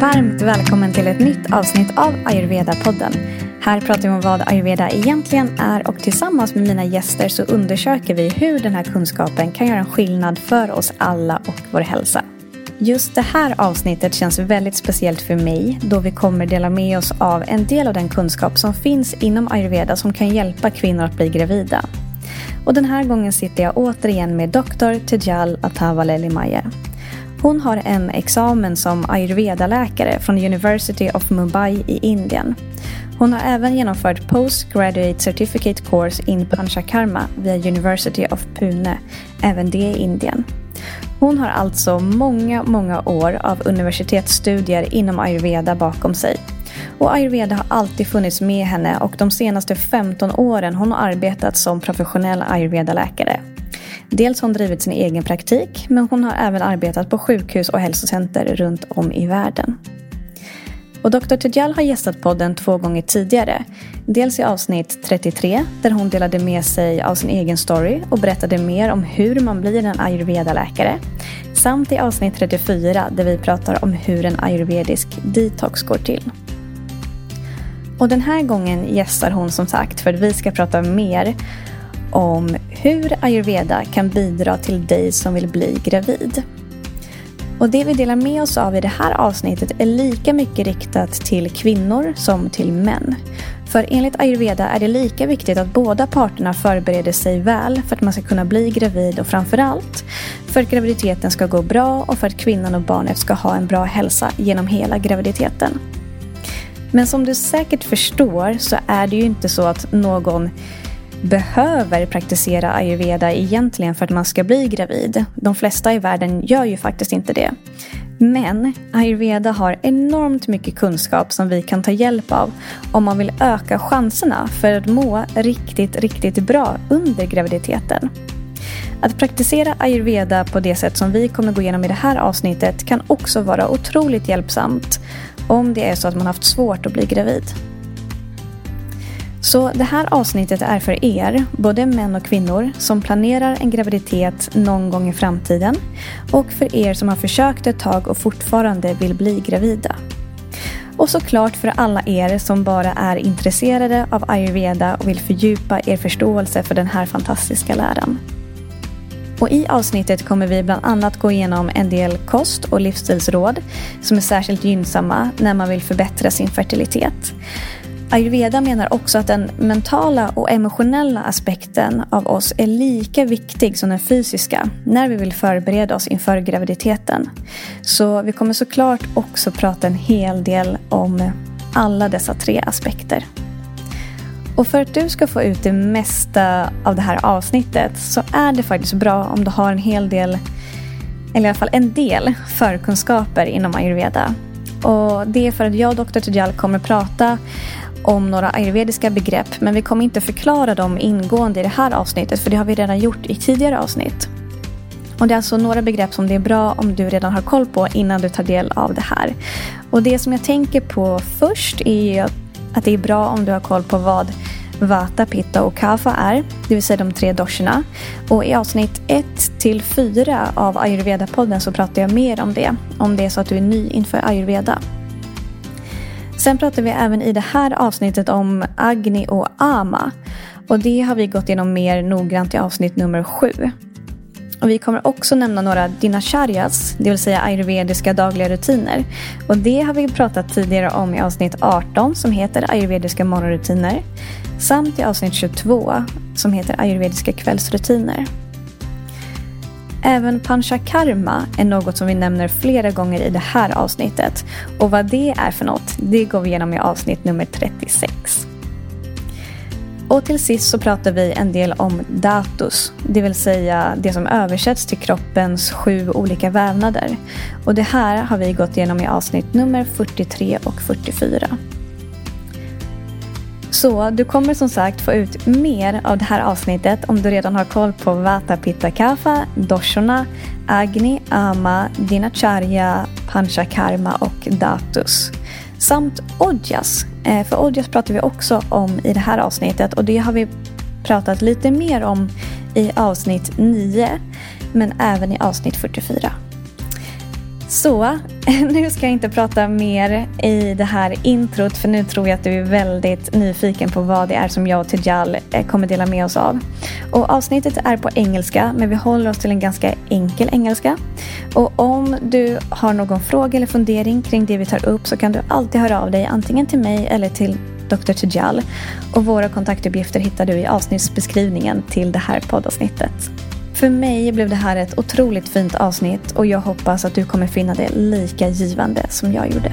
Varmt välkommen till ett nytt avsnitt av Ayurveda-podden. Här pratar vi om vad ayurveda egentligen är och tillsammans med mina gäster så undersöker vi hur den här kunskapen kan göra en skillnad för oss alla och vår hälsa. Just det här avsnittet känns väldigt speciellt för mig då vi kommer dela med oss av en del av den kunskap som finns inom ayurveda som kan hjälpa kvinnor att bli gravida. Och den här gången sitter jag återigen med doktor Tejal Atavaleli Mayer. Hon har en examen som ayurveda-läkare från University of Mumbai i Indien. Hon har även genomfört Postgraduate Certificate Course in Panchakarma via University of Pune, även det i Indien. Hon har alltså många, många år av universitetsstudier inom ayurveda bakom sig. Och ayurveda har alltid funnits med henne och de senaste 15 åren hon har arbetat som professionell ayurveda-läkare. Dels har hon drivit sin egen praktik men hon har även arbetat på sjukhus och hälsocenter runt om i världen. Och Dr. Tejal har gästat podden två gånger tidigare. Dels i avsnitt 33 där hon delade med sig av sin egen story och berättade mer om hur man blir en ayurveda-läkare. Samt i avsnitt 34 där vi pratar om hur en ayurvedisk detox går till. Och den här gången gästar hon som sagt för att vi ska prata mer om hur ayurveda kan bidra till dig som vill bli gravid. Och det vi delar med oss av i det här avsnittet är lika mycket riktat till kvinnor som till män. För enligt ayurveda är det lika viktigt att båda parterna förbereder sig väl för att man ska kunna bli gravid och framförallt för att graviditeten ska gå bra och för att kvinnan och barnet ska ha en bra hälsa genom hela graviditeten. Men som du säkert förstår så är det ju inte så att någon behöver praktisera ayurveda egentligen för att man ska bli gravid. De flesta i världen gör ju faktiskt inte det. Men ayurveda har enormt mycket kunskap som vi kan ta hjälp av om man vill öka chanserna för att må riktigt, riktigt bra under graviditeten. Att praktisera ayurveda på det sätt som vi kommer gå igenom i det här avsnittet kan också vara otroligt hjälpsamt om det är så att man haft svårt att bli gravid. Så det här avsnittet är för er, både män och kvinnor, som planerar en graviditet någon gång i framtiden och för er som har försökt ett tag och fortfarande vill bli gravida. Och såklart för alla er som bara är intresserade av ayurveda och vill fördjupa er förståelse för den här fantastiska läran. Och I avsnittet kommer vi bland annat gå igenom en del kost och livsstilsråd som är särskilt gynnsamma när man vill förbättra sin fertilitet. Ayurveda menar också att den mentala och emotionella aspekten av oss är lika viktig som den fysiska när vi vill förbereda oss inför graviditeten. Så vi kommer såklart också prata en hel del om alla dessa tre aspekter. Och för att du ska få ut det mesta av det här avsnittet så är det faktiskt bra om du har en hel del, eller i alla fall en del, förkunskaper inom ayurveda. Och det är för att jag och Dr. Tujal kommer prata om några ayurvediska begrepp men vi kommer inte förklara dem ingående i det här avsnittet för det har vi redan gjort i tidigare avsnitt. Och Det är alltså några begrepp som det är bra om du redan har koll på innan du tar del av det här. Och Det som jag tänker på först är att det är bra om du har koll på vad Vata, Pitta och Kapha är, det vill säga de tre doshorna. Och i avsnitt 1 till 4 av Ayurveda-podden så pratar jag mer om det, om det är så att du är ny inför ayurveda. Sen pratar vi även i det här avsnittet om Agni och Ama. Och det har vi gått igenom mer noggrant i avsnitt nummer sju. Och vi kommer också nämna några dinacharyas, det vill säga ayurvediska dagliga rutiner. Och det har vi pratat tidigare om i avsnitt 18 som heter ayurvediska morgonrutiner. Samt i avsnitt 22 som heter ayurvediska kvällsrutiner. Även panchakarma är något som vi nämner flera gånger i det här avsnittet. Och vad det är för något, det går vi igenom i avsnitt nummer 36. Och till sist så pratar vi en del om datus, det vill säga det som översätts till kroppens sju olika vävnader. Och det här har vi gått igenom i avsnitt nummer 43 och 44. Så du kommer som sagt få ut mer av det här avsnittet om du redan har koll på Vata Pitta Kapha, Doshona, Agni, Ama, Dinacharya, Panchakarma och Datus. Samt Odjas. Eh, för Odjas pratar vi också om i det här avsnittet och det har vi pratat lite mer om i avsnitt 9 men även i avsnitt 44. Så nu ska jag inte prata mer i det här introt för nu tror jag att du är väldigt nyfiken på vad det är som jag och Tejal eh, kommer dela med oss av. Och avsnittet är på engelska men vi håller oss till en ganska enkel engelska. Och om du har någon fråga eller fundering kring det vi tar upp så kan du alltid höra av dig antingen till mig eller till Dr. Tejal. Och våra kontaktuppgifter hittar du i avsnittsbeskrivningen till det här poddavsnittet. För mig blev det här ett otroligt fint avsnitt och jag hoppas att du kommer finna det lika givande som jag gjorde.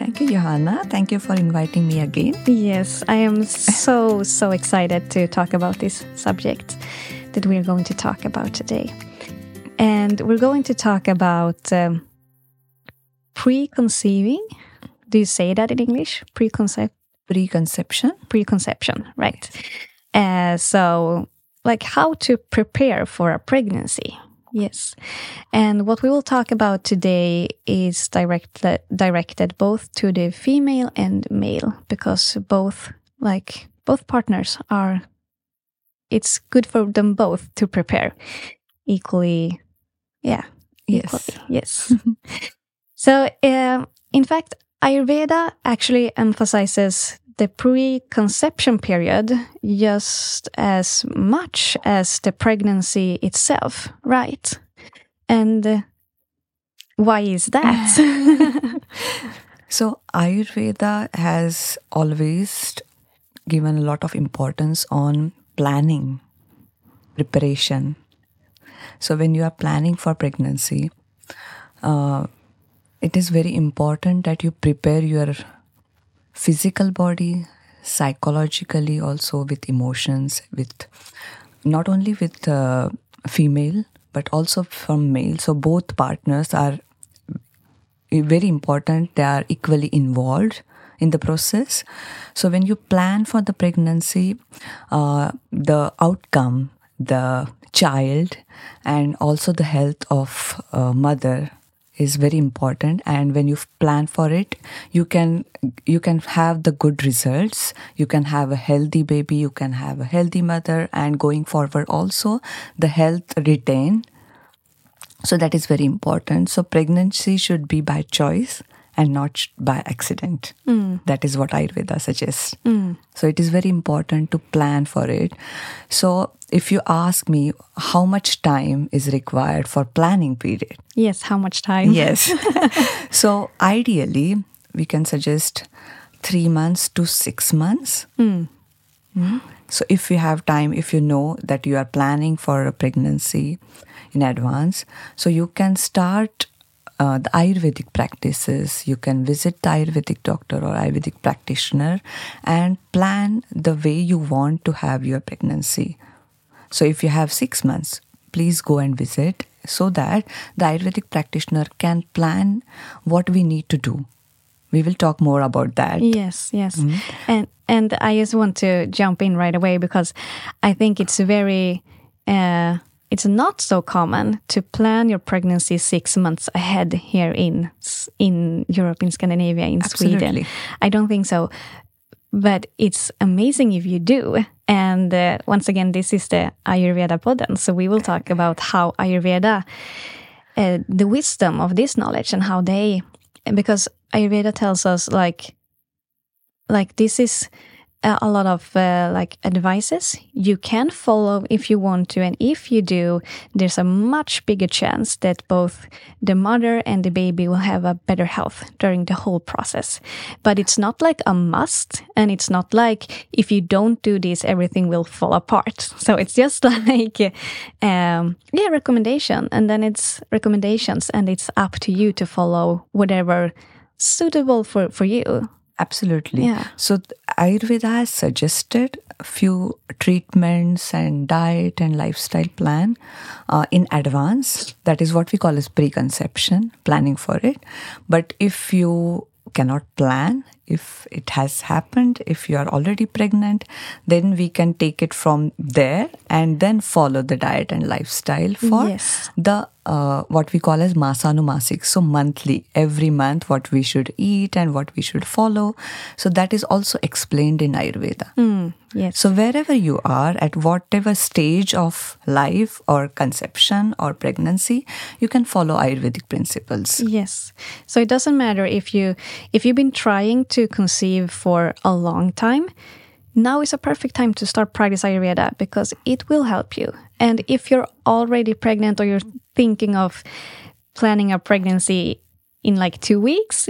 Thank you, Johanna. Thank you for inviting me again. Yes, I am so, so excited to talk about this subject that we're going to talk about today. And we're going to talk about um, preconceiving. Do you say that in English? Preconcept? Preconception. Preconception, right. Uh, so, like how to prepare for a pregnancy. Yes. And what we will talk about today is directed directed both to the female and male because both like both partners are it's good for them both to prepare equally yeah Yes. equally. yes so um, in fact ayurveda actually emphasizes the preconception period just as much as the pregnancy itself, right? And why is that? So, Ayurveda has always given a lot of importance on planning, preparation. So, when you are planning for pregnancy, uh, it is very important that you prepare your physical body, psychologically, also with emotions, with not only with uh, female but also from male. So, both partners are very important they are equally involved in the process so when you plan for the pregnancy uh, the outcome the child and also the health of uh, mother is very important and when you plan for it you can you can have the good results you can have a healthy baby you can have a healthy mother and going forward also the health retain so that is very important. So pregnancy should be by choice and not by accident. Hmm. That is what Ayurveda suggests. Hmm. So it is very important to plan for it. So if you ask me how much time is required for planning period, yes, how much time? yes. so ideally, we can suggest three months to six months. Mm. So if you have time, if you know that you are planning for a pregnancy in advance, so you can start uh, the Ayurvedic practices. You can visit the Ayurvedic doctor or Ayurvedic practitioner and plan the way you want to have your pregnancy. So if you have six months, please go and visit so that the Ayurvedic practitioner can plan what we need to do. We will talk more about that. Yes, yes. Mm-hmm. And and I just want to jump in right away because I think it's very uh, it's not so common to plan your pregnancy six months ahead here in in Europe, in Scandinavia, in Sweden. Absolutely. I don't think so. But it's amazing if you do. And uh, once again, this is the Ayurveda podden. So we will talk about how Ayurveda, uh, the wisdom of this knowledge and how they, because Ayurveda tells us like, like this is a a lot of uh, like advices. You can follow if you want to and if you do there's a much bigger chance that both the mother and the baby will have a better health during the whole process. But it's not like a must and it's not like if you don't do this everything will fall apart. So it's just like um, yeah recommendation. And then it's recommendations and it's up to you to follow whatever suitable for for you Absolutely. Yeah. So Ayurveda has suggested a few treatments and diet and lifestyle plan uh, in advance. That is what we call as preconception, planning for it. But if you cannot plan, if it has happened, if you are already pregnant, then we can take it from there and then follow the diet and lifestyle for Yes. the uh, what we call as masanumasik. So monthly every month what we should eat and what we should follow. So that is also explained in ayurveda. Yes. So wherever you are at whatever stage of life or conception or pregnancy you can follow ayurvedic principles. Yes. So it doesn't matter if you if you've been trying to conceive for a long time, now is a perfect time to start practice Ayurveda because it will help you. And if you're already pregnant or you're thinking of planning a pregnancy in like 2 weeks,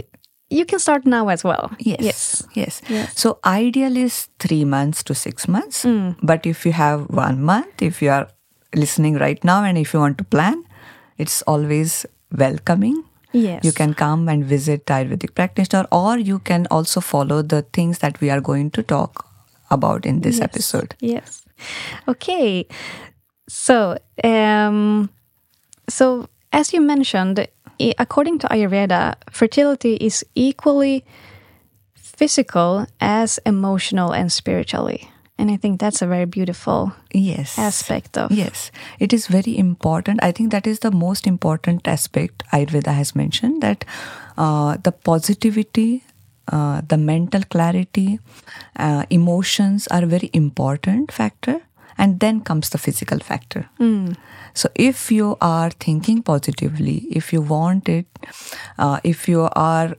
you can start now as well. Yes, yes. yes So ideal is three months to six months. But if you have one month, if you are listening right now and if you want to plan, it's always welcoming. Yes. You can come and visit Ayurvedic practitioner, or you can also follow the things that we are going to talk about in this episode. Yes. Okay. So, um, so as you mentioned, according to Ayurveda, fertility is equally physical as emotional and spiritually, and I think that's a very beautiful Yes. aspect of. Yes, it is very important. I think that is the most important aspect Ayurveda has mentioned that uh, the positivity, uh, the mental clarity, uh, emotions are very important factor, and then comes the physical factor. So if you are thinking positively, if you want it, uh, if you are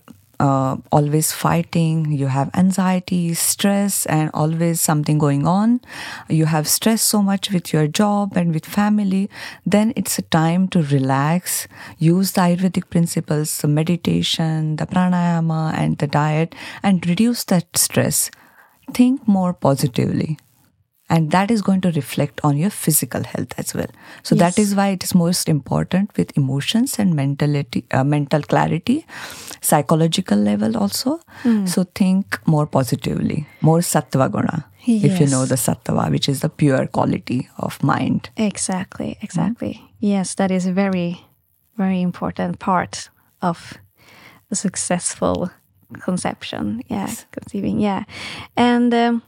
uh, always fighting, you have anxiety, stress, and always something going on, you have stress so much with your job and with family, then it's a time to relax, use the Ayurvedic principles, the meditation, the pranayama, and the diet, and reduce that stress. Think more positively. And that is going to reflect on your physical health as well. So that is why it is most important with emotions and mentality, uh, mental clarity, psychological level also. So think more positively, more sattva guna. If you know the sattva, which is the pure quality of mind. Exactly, exactly. Yes, that is a very, very important part of a successful conception. Yeah, conceiving. Yeah, and um,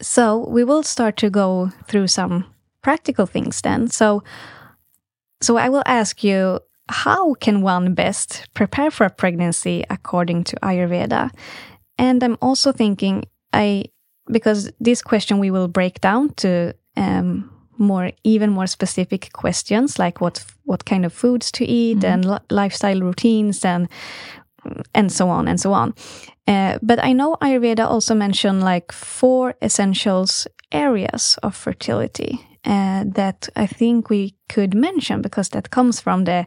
so we will start to go through some practical things then. So, so I will ask you, how can one best prepare for a pregnancy according to Ayurveda? And I'm also thinking, I because this question we will break down to um, more even more specific questions like what what kind of foods to eat and lifestyle routines and and so on and so on. Uh, but I know Ayurveda also mentioned like four essentials areas of fertility uh, that I think we could mention because that comes from the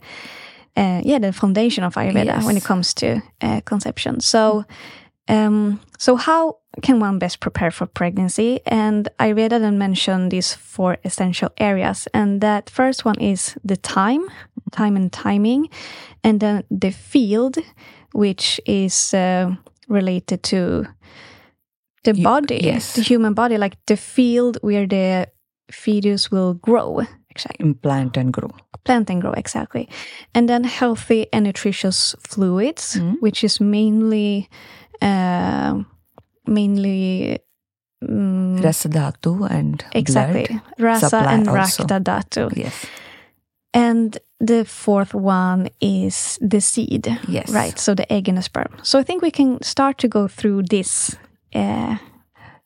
uh, yeah the foundation of Ayurveda when it comes to uh, conception. So um, so how can one best prepare for pregnancy? And Ayurveda then mentioned these four essential areas, and that first one is the time, time and timing, and then the field, which is uh, related to the body, yes. the human body, like the field where the fetus will grow. Exactly Implant and grow. plant and grow exactly and then healthy and nutritious fluids which is mainly uh, mainly mm, Rasa dhatu and exactly blood rasa and rakta dhatu Yes. And the fourth one is the seed Yes. right so the egg and the sperm so i think we can start to go through this uh,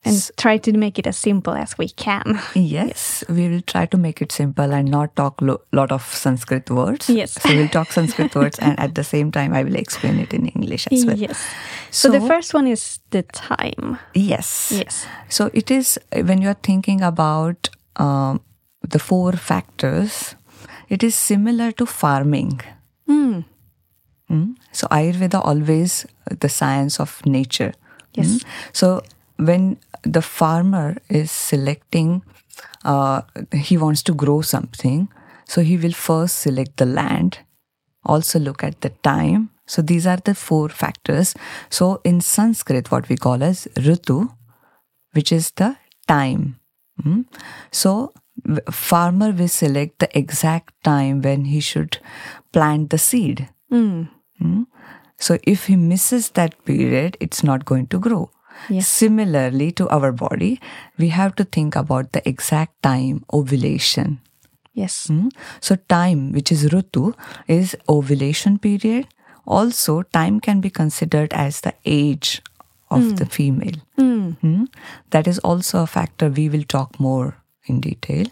and try to make it as simple as we can. Yes, we will try to make it simple and not talk a lo- lot of Sanskrit words. Yes. So we'll talk Sanskrit words and at the same time I will explain it in English as well. Yes. So, the first one is the time. Yes. Yes. So it is when you're thinking about um, the four factors, it is similar to farming. Mm. So Ayurveda always the science of nature. Yes. Mm. So when the farmer is selecting, uh, he wants to grow something, so he will first select the land, also look at the time. So these are the four factors. So in Sanskrit, what we call as ritu, which is the time. Mm. So farmer will select the exact time when he should plant the seed. Mm. So if he misses that period, it's not going to grow. Yes. Similarly to our body, we have to think about the exact time ovulation. Yes. Mm. So time, which is Rutu, is ovulation period. Also, time can be considered as the age of the female. Mm. That is also a factor we will talk more in detail.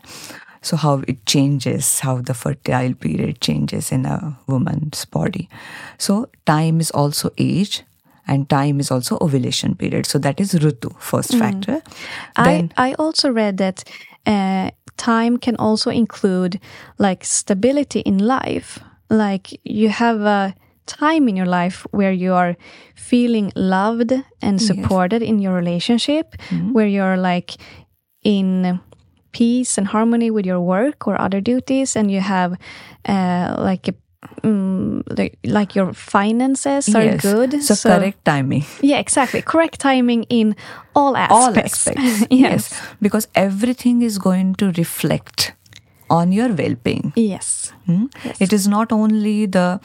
So, how it changes, how the fertile period changes in a woman's body. So, time is also age, and time is also ovulation period. So, that is Rutu, first factor. I, I also read that uh, time can also include like stability in life. Like you have a time in your life where you are feeling loved and supported in your relationship, where you're like in peace and harmony with your work or other duties, and you have uh, like a mm, like, like your finances are Yes. good. So, correct timing. Yeah, exactly. Correct timing in all all aspects. aspects. yes. Because everything is going to reflect on your well being. Yes. Hmm? It is not only the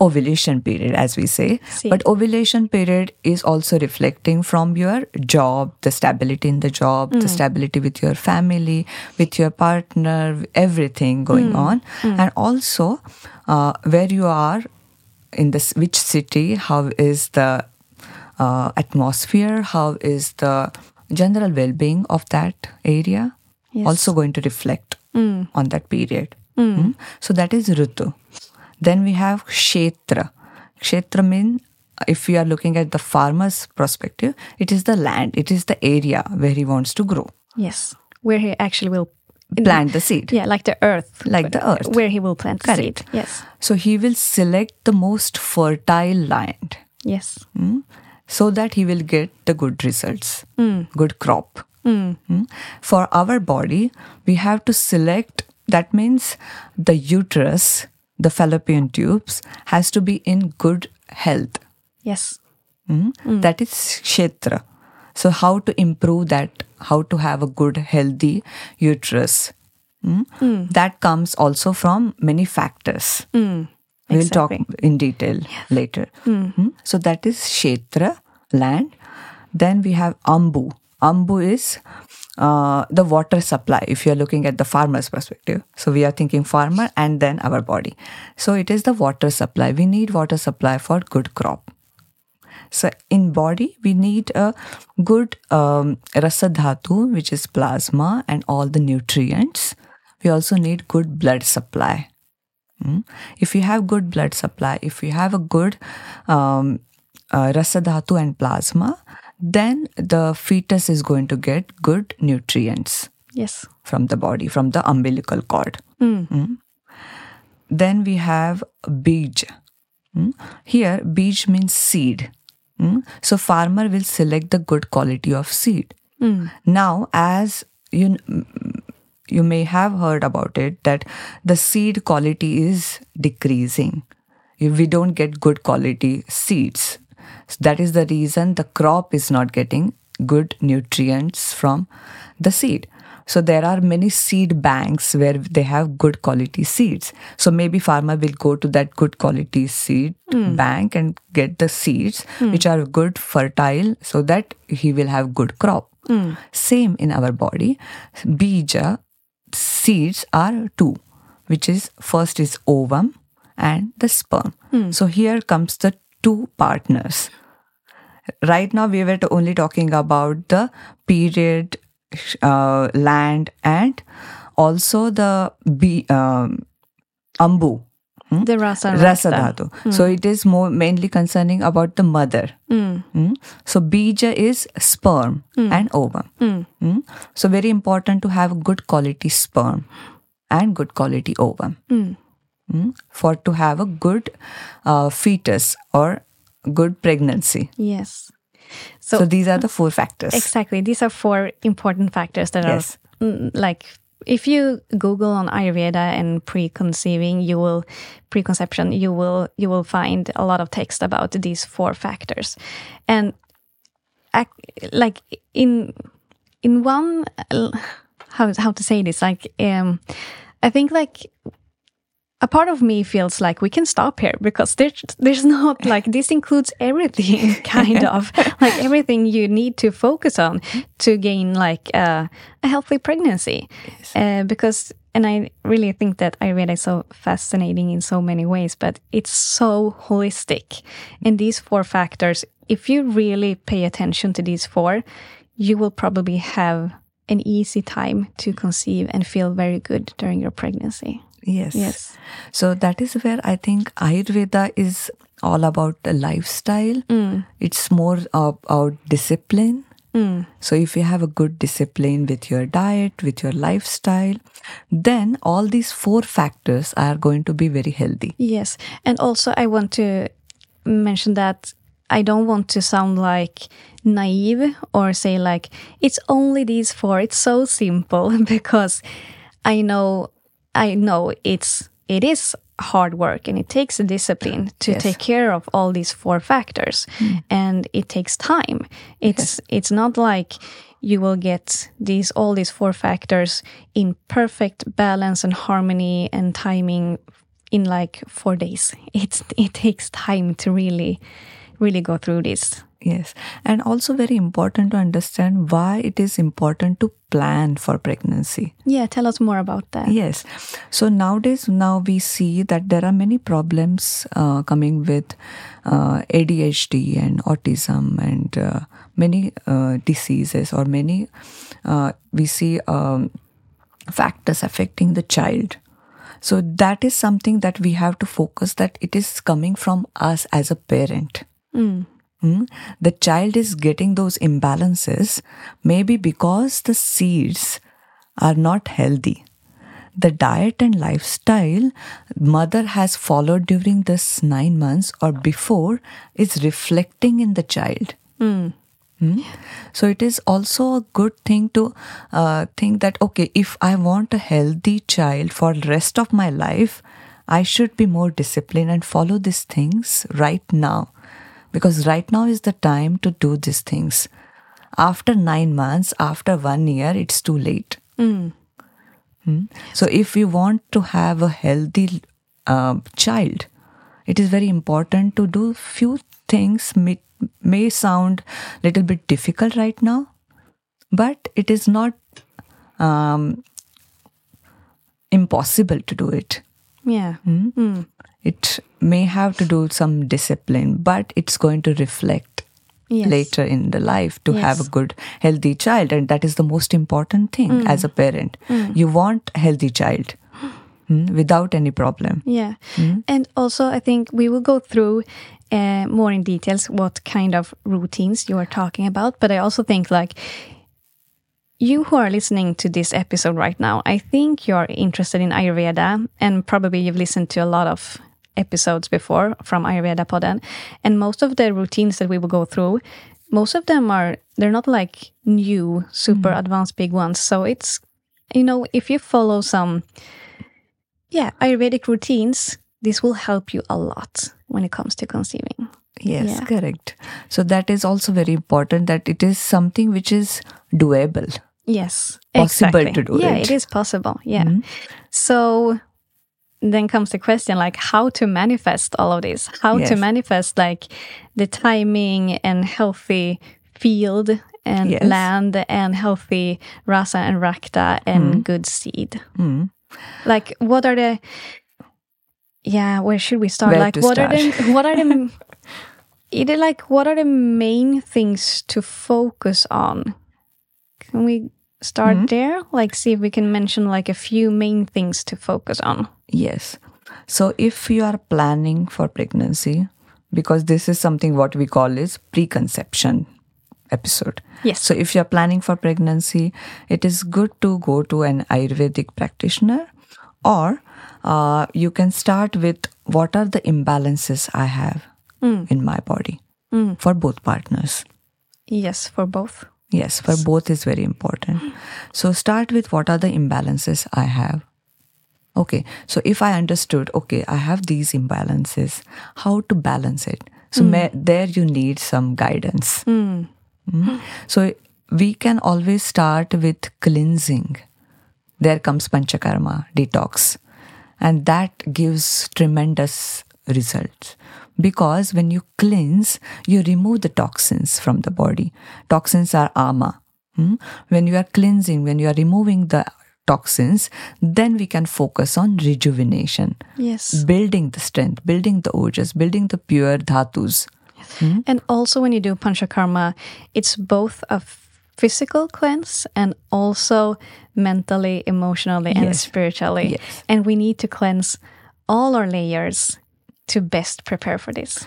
ovulation period, as we say, See. but ovulation period is also reflecting from your job, the stability in the job, the stability with your family, with your partner, everything going on, and also uh, where you are in this which city, how is the uh, atmosphere, how is the general well being of that area, Yes. also going to reflect Mm. on that period. Mm. Hmm? So that is Ritu. Then we have Kshetra. Kshetra means, if we are looking at the farmer's perspective, it is the land, it is the area where he wants to grow, Yes. Where he actually will plant the seed. Yeah, like the earth. Like the earth. Where he will plant the seed. Yes. So he will select the most fertile land Yes. Hmm? so that he will get the good results, hmm. good crop. Mm. For our body, we have to select, that means the uterus, the fallopian tubes, has to be in good health. Yes. Mm. That is kshetra. So, how to improve that, how to have a good, healthy uterus. Mm. That comes also from many factors. We'll talk in detail later. Mm. So that is Kshetra, land. Then we have Ambu. Ambu is uh, the water supply, if you're looking at the farmer's perspective. So we are thinking farmer and then our body. So it is the water supply. We need water supply for good crop. So in body, we need a good um, rasadhatu, which is plasma and all the nutrients. We also need good blood supply. Mm. If you have good blood supply, if you have a good um, uh, rasadhatu and plasma, then the fetus is going to get good nutrients Yes. from the body, from the umbilical cord. Mm. Then we have beej Mm. Here, beej means seed. Mm. So, farmer will select the good quality of seed. Now, as you you may have heard about it that the seed quality is decreasing. If we don't get good quality seeds, So that is the reason the crop is not getting good nutrients from the seed. So there are many seed banks where they have good quality seeds. So maybe farmer will go to that good quality seed hmm. bank and get the seeds hmm. which are good fertile so that he will have good crop. Hmm. Same in our body. Bija uh, seeds are two, which is first is ovum and the sperm. So here comes the two partners. right now we were only talking about the period, uh, land, and also the B, um, ambu. Hmm? The rasa Rasa dhatu. Hmm. So it is more mainly concerning about the mother. Mm. So bija is sperm and ovum. So very important to have good quality sperm and good quality ovum. For to have a good uh, fetus or good pregnancy. Yes. So, So, these are the four factors. exactly, these are four important factors that Yes. are mm, like if you Google on Ayurveda and preconceiving, you will preconception, you will you will find a lot of text about these four factors, and like in in one how how to say this like um I think like a part of me feels like we can stop here because there's there's not like this includes everything kind of like everything you need to focus on to gain like uh, a healthy pregnancy. Uh, because and I really think that Ayurveda is so fascinating in so many ways but it's so holistic. And these four factors if you really pay attention to these four you will probably have an easy time to conceive and feel very good during your pregnancy Yes. Yes. So that is where I think Ayurveda is all about the lifestyle. Hmm. It's more about discipline. Hmm. So if you have a good discipline with your diet, with your lifestyle, then all these four factors are going to be very healthy. Yes. And also, I want to mention that I don't want to sound like naive or say, like, it's only these four. It's so simple because I know, I know it's, it is hard work and it takes a discipline to Yes. take care of all these four factors hmm. and it takes time it's it's not like you will get these all these four factors in perfect balance and harmony and timing in like four days. It's it takes time to really, really go through this. Yes. And also very important to understand why it is important to plan for pregnancy. Yeah, tell us more about that. Yes. So nowadays, now we see that there are many problems uh, coming with uh, ADHD and autism and uh, many uh, diseases or many, uh, we see um, factors affecting the child. So that is something that we have to focus that it is coming from us as a parent. Mm? The child is getting those imbalances maybe because the seeds are not healthy. The diet and lifestyle mother has followed during this nine months or before is reflecting in the child. Mm? So it is also a good thing to uh, think that okay, if I want a healthy child for rest of my life, I should be more disciplined and follow these things right now, because right now is the time to do these things. After nine months, after one year, it's too late. Mm. So if you want to have a healthy uh, child, it is very important to do few things may, may sound little bit difficult right now but it is not um, impossible to do it Yeah. It may have to do some discipline but it's going to reflect Yes. later in the life to have a good healthy child and that is the most important thing as a parent you want a healthy child mm, without any problem Yeah. And also, I think we will go through uh, more in details what kind of routines you are talking about. But I also think, like, you who are listening to this episode right now, I think you're interested in Ayurveda, and probably you've listened to a lot of episodes before from Ayurveda Podden. And most of the routines that we will go through, most of them are, they're not like new, super mm-hmm. advanced big ones. So it's, you know, if you follow some yeah, Ayurvedic routines, this will help you a lot when it comes to conceiving. Yes, Yeah. correct. So that is also very important that it is something which is doable. Yes, Possible exactly. to do Yeah, it. it is possible. Yeah. Mm-hmm. So then comes the question like how to manifest all of this, how to manifest like the timing and healthy field and Yes. land and healthy rasa and rakta and good seed. Mm. Like what are the yeah, where should we start? Where like what are the what are the it is like what are the main things to focus on? Can we start Mm-hmm. there? Like see if we can mention like a few main things to focus on. Yes. So if you are planning for pregnancy, because this is something what we call is preconception episode. Yes. So if you're planning for pregnancy, it is good to go to an Ayurvedic practitioner or uh, you can start with what are the imbalances I have in my body for both partners. Yes, for both. Yes, for both is very important. So start with what are the imbalances I have. Okay, so if I understood, okay, I have these imbalances, how to balance it? So ma- there you need some guidance. Mm. So we can always start with cleansing. There comes panchakarma, detox, and that gives tremendous results because when you cleanse, you remove the toxins from the body. Toxins are ama. Hmm? When you are cleansing, when you are removing the toxins, then we can focus on rejuvenation, Yes. building the strength, building the ojas, building the pure dhatus. And also, when you do panchakarma, it's both a physical cleanse and also mentally, emotionally, and Yes. spiritually. Yes. And we need to cleanse all our layers to best prepare for this.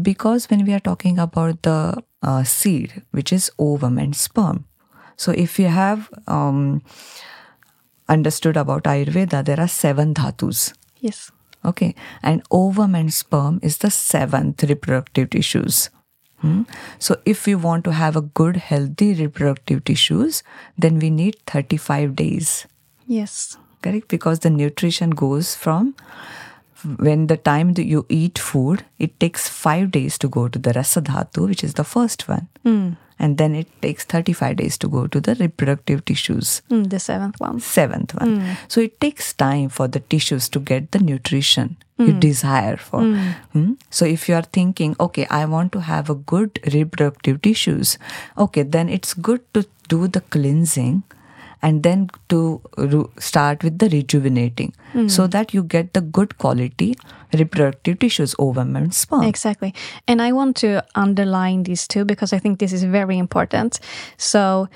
Because when we are talking about the uh, seed, which is ovum and sperm, so if you have um, understood about Ayurveda, there are seven dhatus. Yes. Okay, and ovum and sperm is the seventh reproductive tissues. Hmm? So, if we want to have a good, healthy reproductive tissues, then we need 35 days. Yes. Correct? Because the nutrition goes from when the time that you eat food, it takes five days to go to the rasadhatu, which is the first one. And then it takes 35 days to go to the reproductive tissues Mm, the seventh one. seventh one. So it takes time for the tissues to get the nutrition you desire for. Hmm? So if you are thinking, okay, I want to have a good reproductive tissues, okay, then it's good to do the cleansing and then to start with the rejuvenating hmm. so that you get the good quality reproductive tissues ovum and sperm. Exactly. And I want to underline these two because I think this is very important. So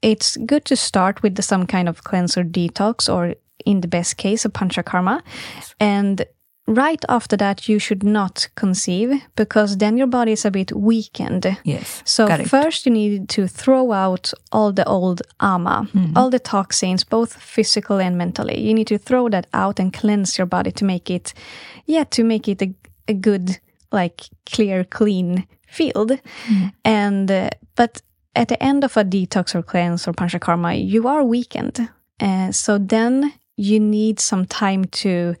it's good to start with the, some kind of cleanse or detox, or in the best case, a panchakarma. And right after that, you should not conceive because then your body is a bit weakened. Yes, So correct. first you need to throw out all the old ama, all the toxins, both physical and mentally. You need to throw that out and cleanse your body to make it, yeah, to make it a, a good, like clear, clean field. And uh, but at the end of a detox or cleanse or panchakarma, you are weakened. Uh, so then you need some time to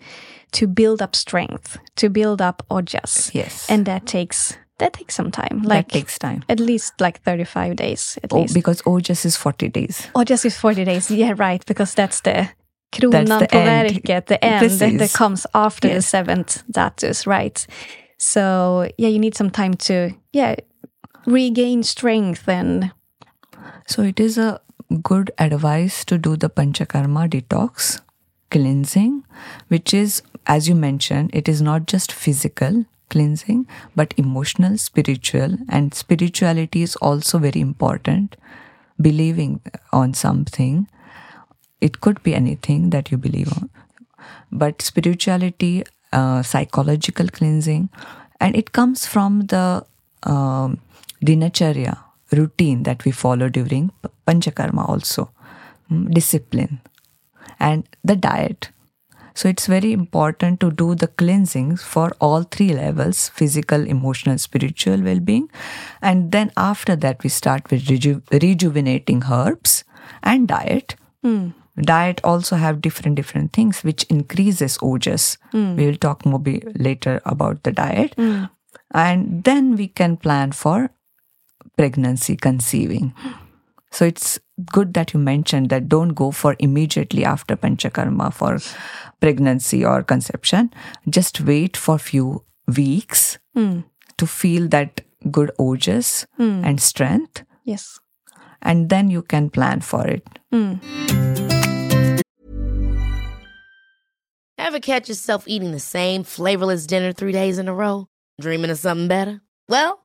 to build up strength, to build up ojas. Yes. and that takes that takes some time. that Like takes time. at least like 35 days at Oh, least. because Ojas is 40 days. or just is 40 days. Yeah, right. Because that's the kronan That's the på end. verket, the end that, that comes after the seventh dhatus, right? So yeah, you need some time to yeah regain strength and So it is a good advice to do the panchakarma detox cleansing, which is, as you mentioned, it is not just physical cleansing, but emotional, spiritual, and spirituality is also very important. Believing on something, it could be anything that you believe on, but spirituality, uh, psychological cleansing, and it comes from the um, dinacharya routine that we follow during panchakarma also. Mm, discipline and the diet. So it's very important to do the cleansings for all three levels physical emotional spiritual well-being. And then after that we start with reju- rejuvenating herbs and diet. Hmm. Diet also have different different things which increases ojas. Hmm. We will talk more be- later about the diet. Hmm. And then we can plan for pregnancy conceiving so it's good that you mentioned that don't go for immediately after panchakarma for pregnancy or conception just wait for few weeks hmm. to feel that good ojas hmm. and strength yes. and then you can plan for it hmm. Ever catch yourself eating the same flavorless dinner three days in a row? Dreaming of something better? Well,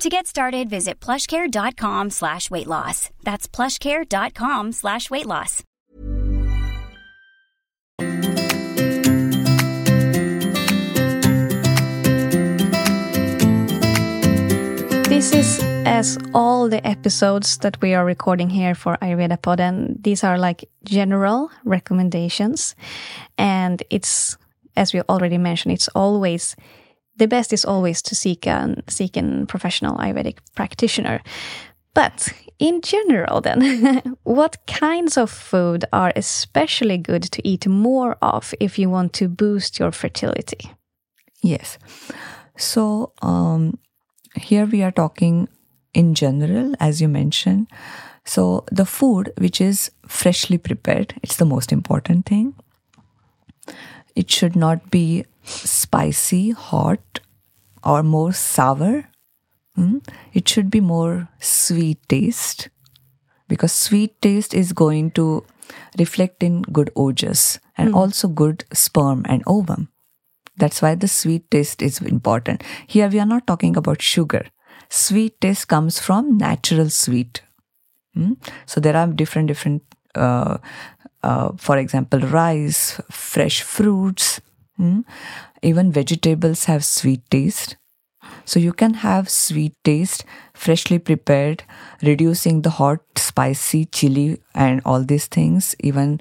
To get started, visit plushcare.com slash weight loss. That's plushcare.com slash weight loss. This is as all the episodes that we are recording here for Ayurveda Pod, and these are like general recommendations. And it's, as we already mentioned, it's always the best is always to seek a seek a professional Ayurvedic practitioner. But in general, then, what kinds of food are especially good to eat more of if you want to boost your fertility? Yes. So um, here we are talking in general, as you mentioned. So the food which is freshly prepared, it's the most important thing. It should not be spicy, hot, or more sour. Mm? It should be more sweet taste because sweet taste is going to reflect in good ojas and also good sperm and ovum. That's why the sweet taste is important. Here we are not talking about sugar. Sweet taste comes from natural sweet. Mm? So there are different different. Uh, uh, for example, rice, fresh fruits, mm? even vegetables have sweet taste. So you can have sweet taste, freshly prepared, reducing the hot, spicy, chili, and all these things. Even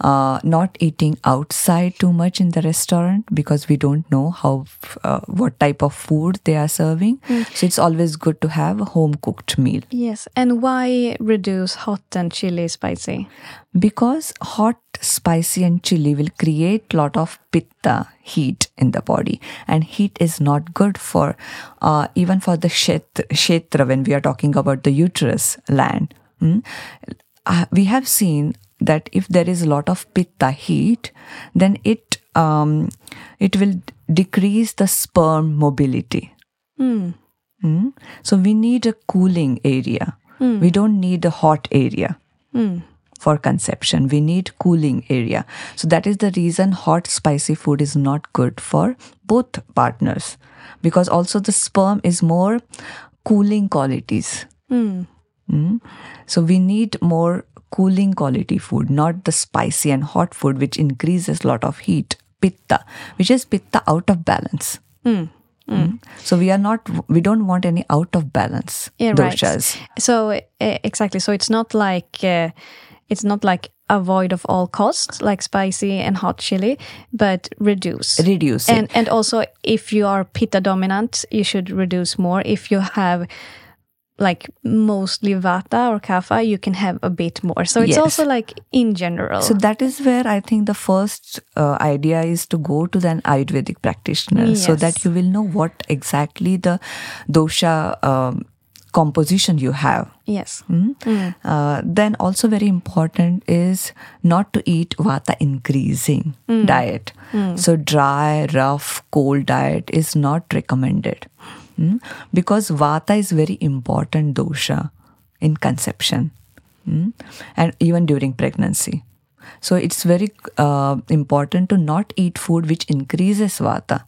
uh, not eating outside too much in the restaurant because we don't know how uh, what type of food they are serving. So it's always good to have a home cooked meal Yes, and why reduce hot and chili spicy? because hot spicy and chili will create lot of pitta heat in the body. And heat is not good for uh, even for the kshetra, kshetra when we are talking about the uterus land. Mm. Uh, we have seen that if there is a lot of pitta heat then it um, it will decrease the sperm mobility. Mm. So we need a cooling area. We don't need a hot area for conception. We need cooling area. So that is the reason hot spicy food is not good for both partners because also the sperm is more cooling qualities. Mm. So we need more cooling quality food, not the spicy and hot food which increases lot of heat, pitta, which is pitta out of balance. Mm. So we are not, we don't want any out of balance Yeah, doshas. right. So exactly. So it's not like uh, it's not like avoid of all costs, like spicy and hot chili, but reduce. Reduce it. And and also, if you are pitta dominant, you should reduce more. If you have like mostly vata or kapha, you can have a bit more. So it's Yes. also like in general. So that is where I think the first uh, idea is to go to an Ayurvedic practitioner so that you will know what exactly the dosha um, composition you have. yes. Uh, then also very important is not to eat vata increasing diet. So dry, rough, cold diet is not recommended Mm. because vata is very important dosha in conception Mm. and even during pregnancy. So it's very uh, important to not eat food which increases vata,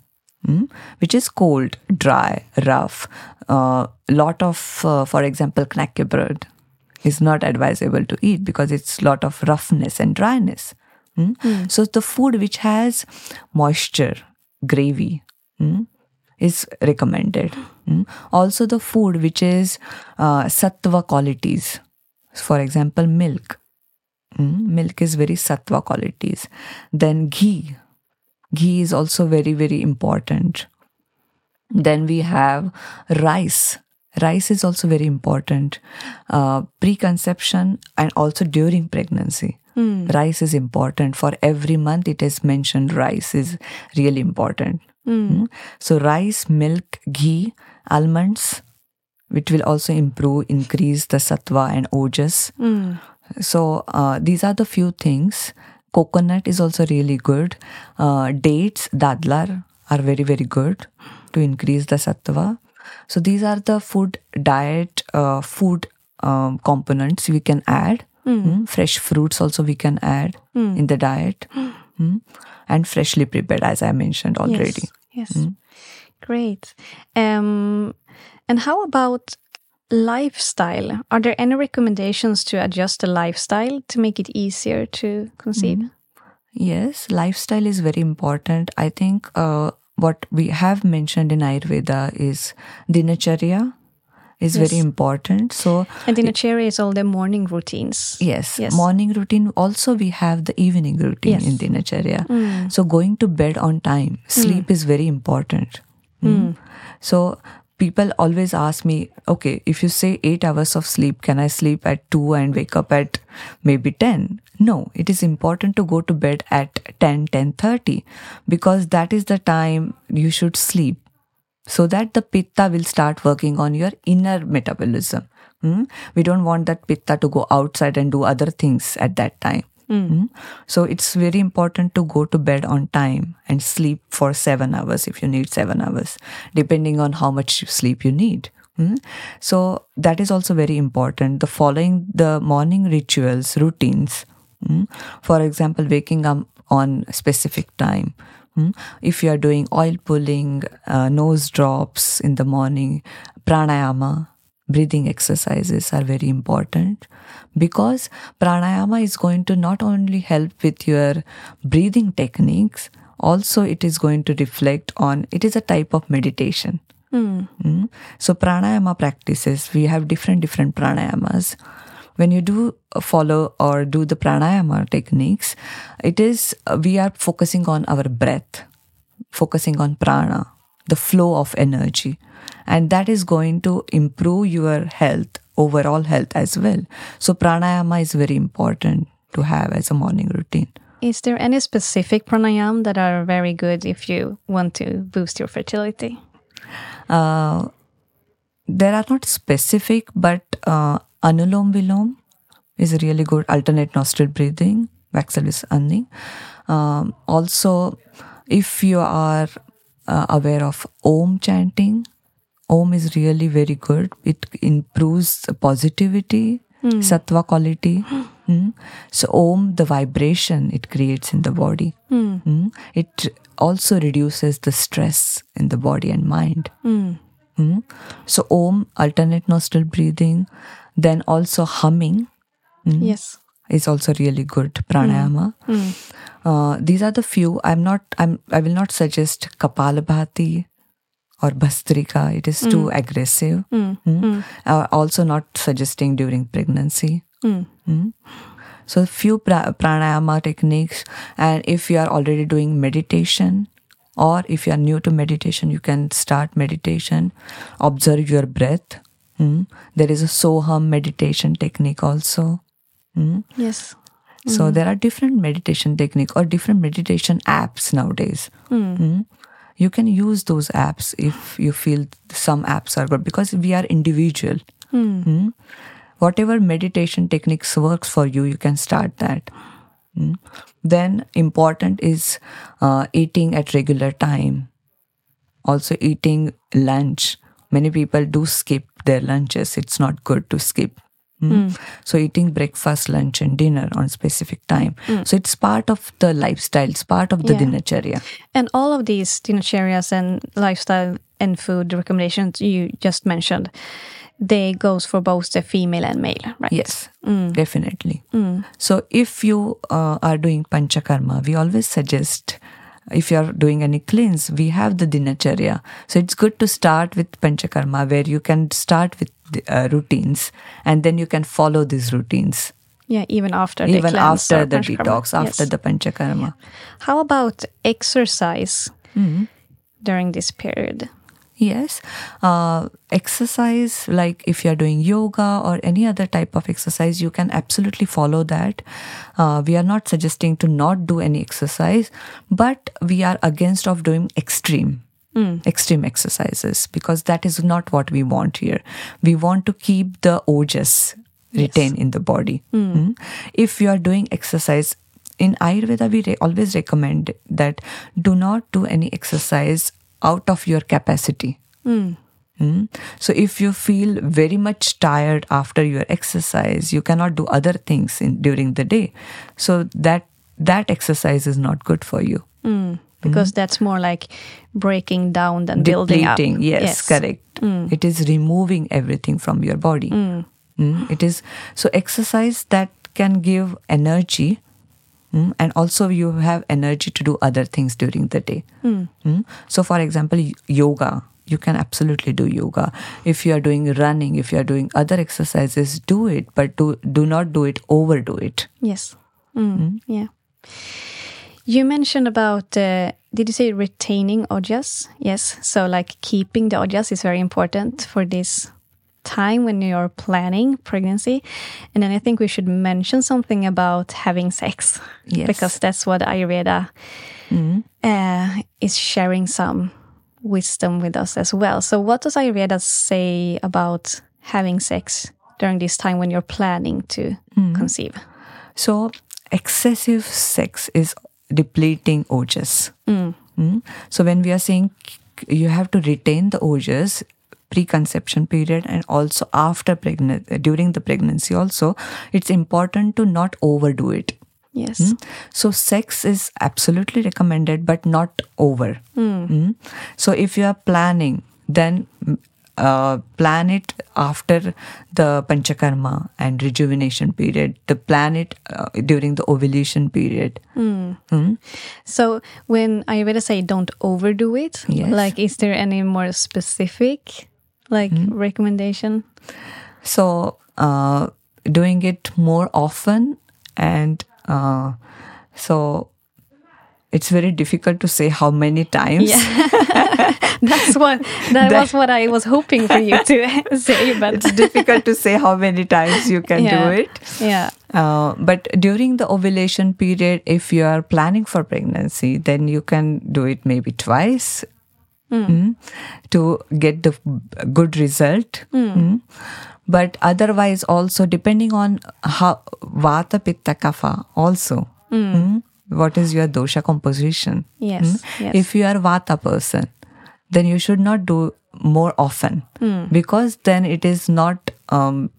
mm, which is cold, dry, rough. A lot of, uh, for example, knäckebröd is not advisable to eat because it's lot of roughness and dryness. mm. So the food which has moisture, gravy, mm, is recommended. Mm. Also, the food which is uh, sattva qualities, for example, milk. Mm, milk is very sattva qualities. Then ghee. Ghee is also very very important. Then we have rice. Rice is also very important. Uh, preconception and also during pregnancy. Rice is important. For every month it is mentioned rice is really important. Mm. so rice milk ghee almonds which will also improve increase the sattva and ojas. So uh, these are the few things coconut is also really good uh, dates dadlar are very very good to increase the sattva so these are the food diet uh, food um, components we can add Mm. fresh fruits also we can add in the diet Mm. and freshly prepared as i mentioned already Yes. yes. Great. Um, and how about lifestyle? Are there any recommendations to adjust the lifestyle to make it easier to conceive? Yes, lifestyle is very important. I think uh, what we have mentioned in Ayurveda is dinacharya is Yes. very important. So And dinacharya is all the morning routines. yes, Yes. morning routine. Also, we have the evening routine in Yes. dinacharya. So going to bed on time, sleep is very important. Mm. So people always ask me, okay, if you say eight hours of sleep, can I sleep at two and wake up at maybe 10? No, it is important to go to bed at 10, 10.30 because that is the time you should sleep so that the pitta will start working on your inner metabolism. Hmm? We don't want that pitta to go outside and do other things at that time. Hmm? So it's very important to go to bed on time and sleep for seven hours if you need seven hours, depending on how much sleep you need. Hmm? So that is also very important. The following the morning rituals, routines. Hmm? For example, waking up on specific time. Hmm? If you are doing oil pulling, uh, nose drops in the morning, pranayama, breathing exercises are very important because pranayama is going to not only help with your breathing techniques, also it is going to reflect on it is a type of meditation. Mm. So pranayama practices, we have different different pranayamas. When you do follow or do the pranayama techniques, it is uh, we are focusing on our breath, focusing on prana, the flow of energy, and that is going to improve your health, overall health as well. So pranayama is very important to have as a morning routine. Is there any specific pranayam that are very good if you want to boost your fertility? Uh, there are not specific, but uh, anulom vilom is a really good alternate nostril breathing. Växelandning. Um, also, if you are uh, aware of Om chanting, Om is really very good. It improves the positivity, sattva quality. Mm. So, Om, the vibration it creates in the body, Mm. it also reduces the stress in the body and mind. Mm. So, Om, alternate nostril breathing, then also humming Yes. is also really good pranayama. Uh, these are the few. I'm not. I'm. I will not suggest Kapalabhati or Bhastrika. It is too aggressive. Mm. Uh, also not suggesting during pregnancy. Mm. So few pra- pranayama techniques, and if you are already doing meditation. Or if you are new to meditation, you can start meditation. Observe your breath. Mm. There is a Soham meditation technique also. Mm. Yes. So there are different meditation technique or different meditation apps nowadays. Mm. You can use those apps if you feel some apps are good because we are individual. Mm. Whatever meditation techniques works for you, you can start that. Mm. Then important is uh, eating at regular time. Also eating lunch. Many people do skip their lunches. It's not good to skip. Mm. So eating breakfast, lunch, and dinner on specific time. So it's part of the lifestyle. It's part of the Yeah. dinacharya. And all of these dinacharias and lifestyle and food recommendations you just mentioned, they goes for both the female and male, right? Yes, definitely. So if you uh, are doing panchakarma, we always suggest if you are doing any cleanse, we have the dinacharya. So it's good to start with panchakarma where you can start with the, uh, routines and then you can follow these routines Yeah, even after the even cleanse after the panchakarma. detox, after Yes. the panchakarma. How about exercise Mm-hmm. during this period? Yes. Uh, exercise, like if you're doing yoga or any other type of exercise, you can absolutely follow that. Uh, we are not suggesting to not do any exercise, but we are against of doing extreme. Extreme exercises because that is not what we want here. We want to keep the ojas retained in the body. Mm. If you are doing exercise, in Ayurveda, we re- always recommend that do not do any exercise out of your capacity. Mm. So if you feel very much tired after your exercise, you cannot do other things in, during the day. So that that exercise is not good for you. Hmm. Hmm? Because that's more like breaking down than building up. Depleting, yes, correct. It is removing everything from your body. Mm, It is so exercise that can give energy, mm, and also you have energy to do other things during the day. Mm. So, for example, yoga. You can absolutely do yoga. If you are doing running, if you are doing other exercises, do it, but do do not do it. Overdo it. Yes. Mm, Yeah. You mentioned about, uh, did you say retaining ojas? Yes. So, like keeping the ojas is very important for this time when you're planning pregnancy. And then I think we should mention something about having sex. Yes. Because that's what Ayurveda uh, is sharing some wisdom with us as well. So, what does Ayurveda say about having sex during this time when you're planning to conceive? So, excessive sex is depleting ojas. Mm. So, when we are saying you have to retain the ojas pre-conception period and also after pregnancy during the pregnancy also it's important to not overdo it. Yes. so sex is absolutely recommended but not over. Mm. so if you are planning then mm, uh, plan it after the panchakarma and rejuvenation period the plan it uh, during the ovulation period. So when I Ayurveda say don't overdo it, Yes. like is there any more specific like recommendation? so uh, doing it more often and uh, so it's very difficult to say how many times That's what that was what I was hoping for you to say, but it's difficult to say how many times you can yeah. do it Yeah. Uh, but during the ovulation period, if you are planning for pregnancy, then you can do it maybe twice mm, to get the good result. Mm. But otherwise, also depending on how vata pitta kapha, also mm, what is your dosha composition? Yes, yes. If you are vata person, then you should not do more often because then it is not um,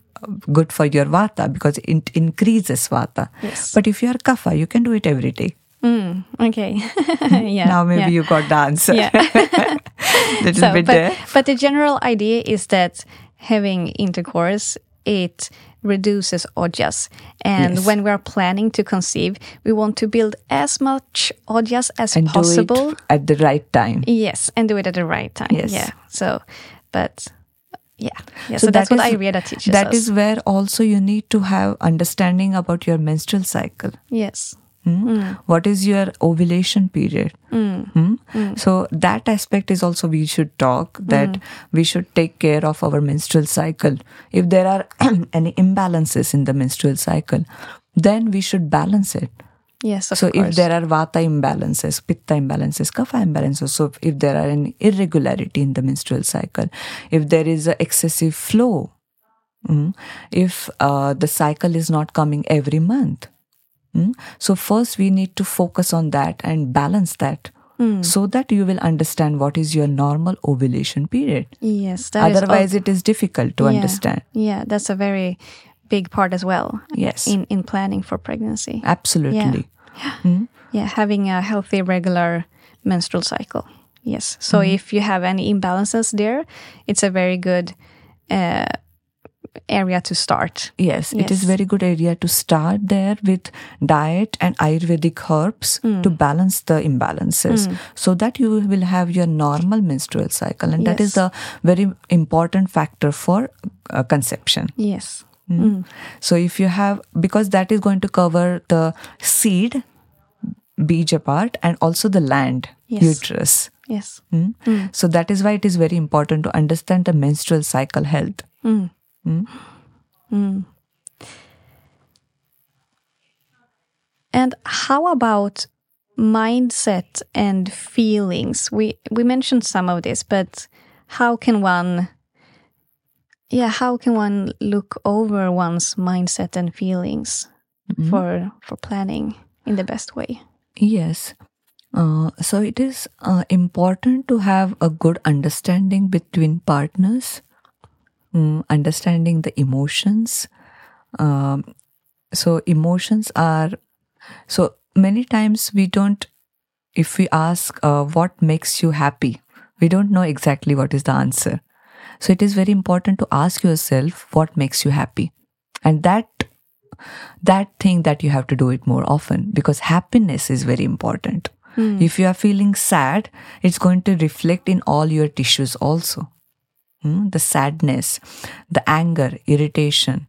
good for your vata because it increases vata. Yes. But if you are kapha, you can do it every day. Mm, okay. yeah. now maybe yeah. you got the answer. Yeah. Little so, bit but, there. but the general idea is that having intercourse it reduces ojas and Yes. when we are planning to conceive we want to build as much ojas as And possible do it at the right time. yes and do it at the right time Yes. yeah so but yeah yeah so, that's that what is- ayurveda teaches That us is where also you need to have understanding about your menstrual cycle. yes Hmm? What is your ovulation period? Hmm? So that aspect is also we should talk that we should take care of our menstrual cycle. If there are any imbalances in the menstrual cycle, then we should balance it. yes of so course if there are vata imbalances, pitta imbalances, kapha imbalances, so if there are any irregularity in the menstrual cycle, if there is a excessive flow, mm, if uh, the cycle is not coming every month, mm, so first we need to focus on that and balance that. So that you will understand what is your normal ovulation period. yes that is Otherwise, it is difficult to Yeah. understand. yeah that's a very big part as well Yes, in in planning for pregnancy absolutely. Yeah, having a healthy, regular menstrual cycle. Yes. So Mm-hmm. if you have any imbalances there, it's a very good uh, area to start. Yes, it is very good area to start there with diet and Ayurvedic herbs Hmm. to balance the imbalances so that you will have your normal menstrual cycle. And that is Yes. a very important factor for uh, conception. Yes. Mm. So if you have, because that is going to cover the seed, beej part, and also the land, Yes. uterus. Yes. Mm. So that is why it is very important to understand the menstrual cycle health. And how about mindset and feelings? We we mentioned some of this, but how can one yeah, how can one look over one's mindset and feelings for for planning in the best way? Yes. Uh, so it is uh, important to have a good understanding between partners, mm, understanding the emotions. Um, so emotions are so many times we don't. If we ask uh, what makes you happy, we don't know exactly what is the answer. So it is very important to ask yourself what makes you happy, and that that thing that you have to do it more often because happiness is very important. If you are feeling sad, it's going to reflect in all your tissues also. Hmm? The sadness, the anger, irritation.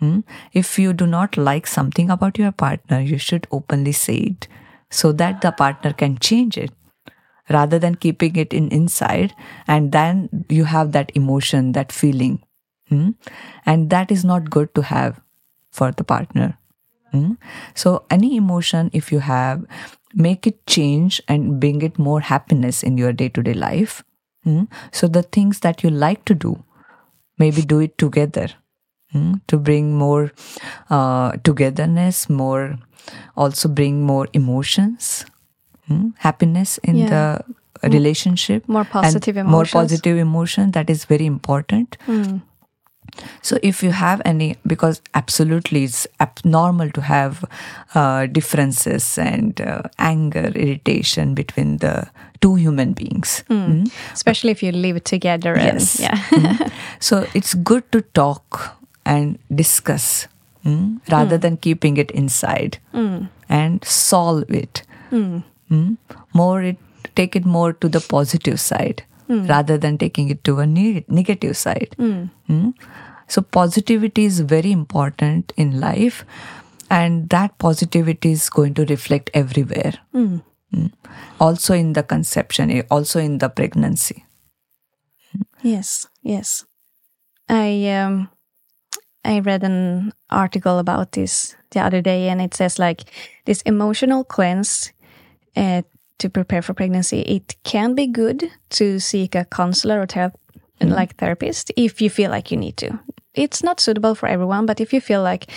Hmm? If you do not like something about your partner, you should openly say it so that the partner can change it rather than keeping it in inside and then you have that emotion that feeling Hmm? and that is not good to have for the partner Hmm? so any emotion if you have make it change and bring it more happiness in your day-to-day life Hmm? so the things that you like to do maybe do it together. Hmm, to bring more uh, togetherness more also bring more emotions. Hmm, happiness in Yeah. the relationship. More positive more positive emotion that is very important so if you have any because absolutely it's abnormal to have uh, differences and uh, anger irritation between the two human beings Hmm? Especially if you live together and Yes. yeah. Mm. so it's good to talk and discuss mm, rather than keeping it inside and solve it Mm. more it take it more to the positive side rather than taking it to a ne- negative side Mm. so positivity is very important in life and that positivity is going to reflect everywhere Mm. also in the conception eh, also in the pregnancy Yes, yes. I um I read an article about this the other day and it says like this emotional cleanse uh, to prepare for pregnancy it can be good to seek a counselor or thera- mm-hmm. like therapist if you feel like you need to. It's not suitable for everyone, but if you feel like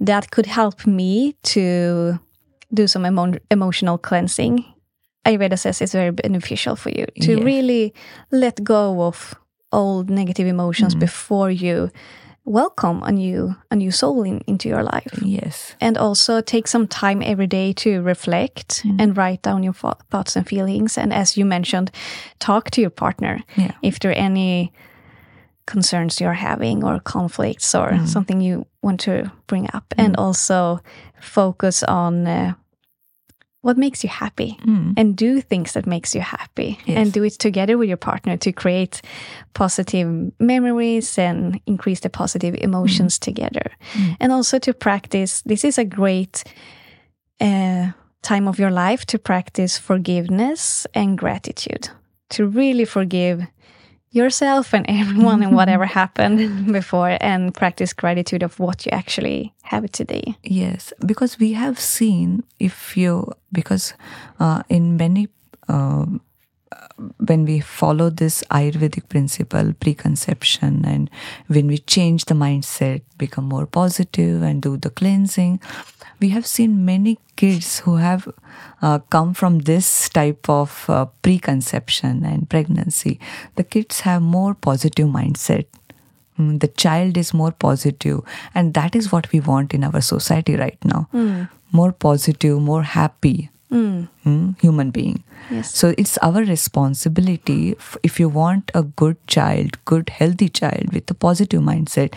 that could help me to do some emo- emotional cleansing, Ayurveda says it's very beneficial for you to Yeah. really let go of old negative emotions mm-hmm. before you welcome a new a new soul in, into your life. Yes. And also take some time every day to reflect mm. and write down your thoughts and feelings. And as you mentioned talk to your partner Yeah. if there are any concerns you're having or conflicts or mm. something you want to bring up. And mm. also focus on uh, what makes you happy mm. and do things that makes you happy and do it together with your partner to create positive memories and increase the positive emotions mm. together. Mm. And also to practice this is a great uh, time of your life to practice forgiveness and gratitude to really forgive yourself and everyone and whatever happened before and practice gratitude of what you actually have today. Yes, because we have seen if you because uh, in many um, uh, when we follow this Ayurvedic principle, preconception, and when we change the mindset, become more positive, and do the cleansing, we have seen many kids who have uh, come from this type of uh, preconception and pregnancy. The kids have more positive mindset. Mm, the child is more positive. And that is what we want in our society right now. More positive more happy mm, human being Yes. so it's our responsibility f- if you want a good child good healthy child with a positive mindset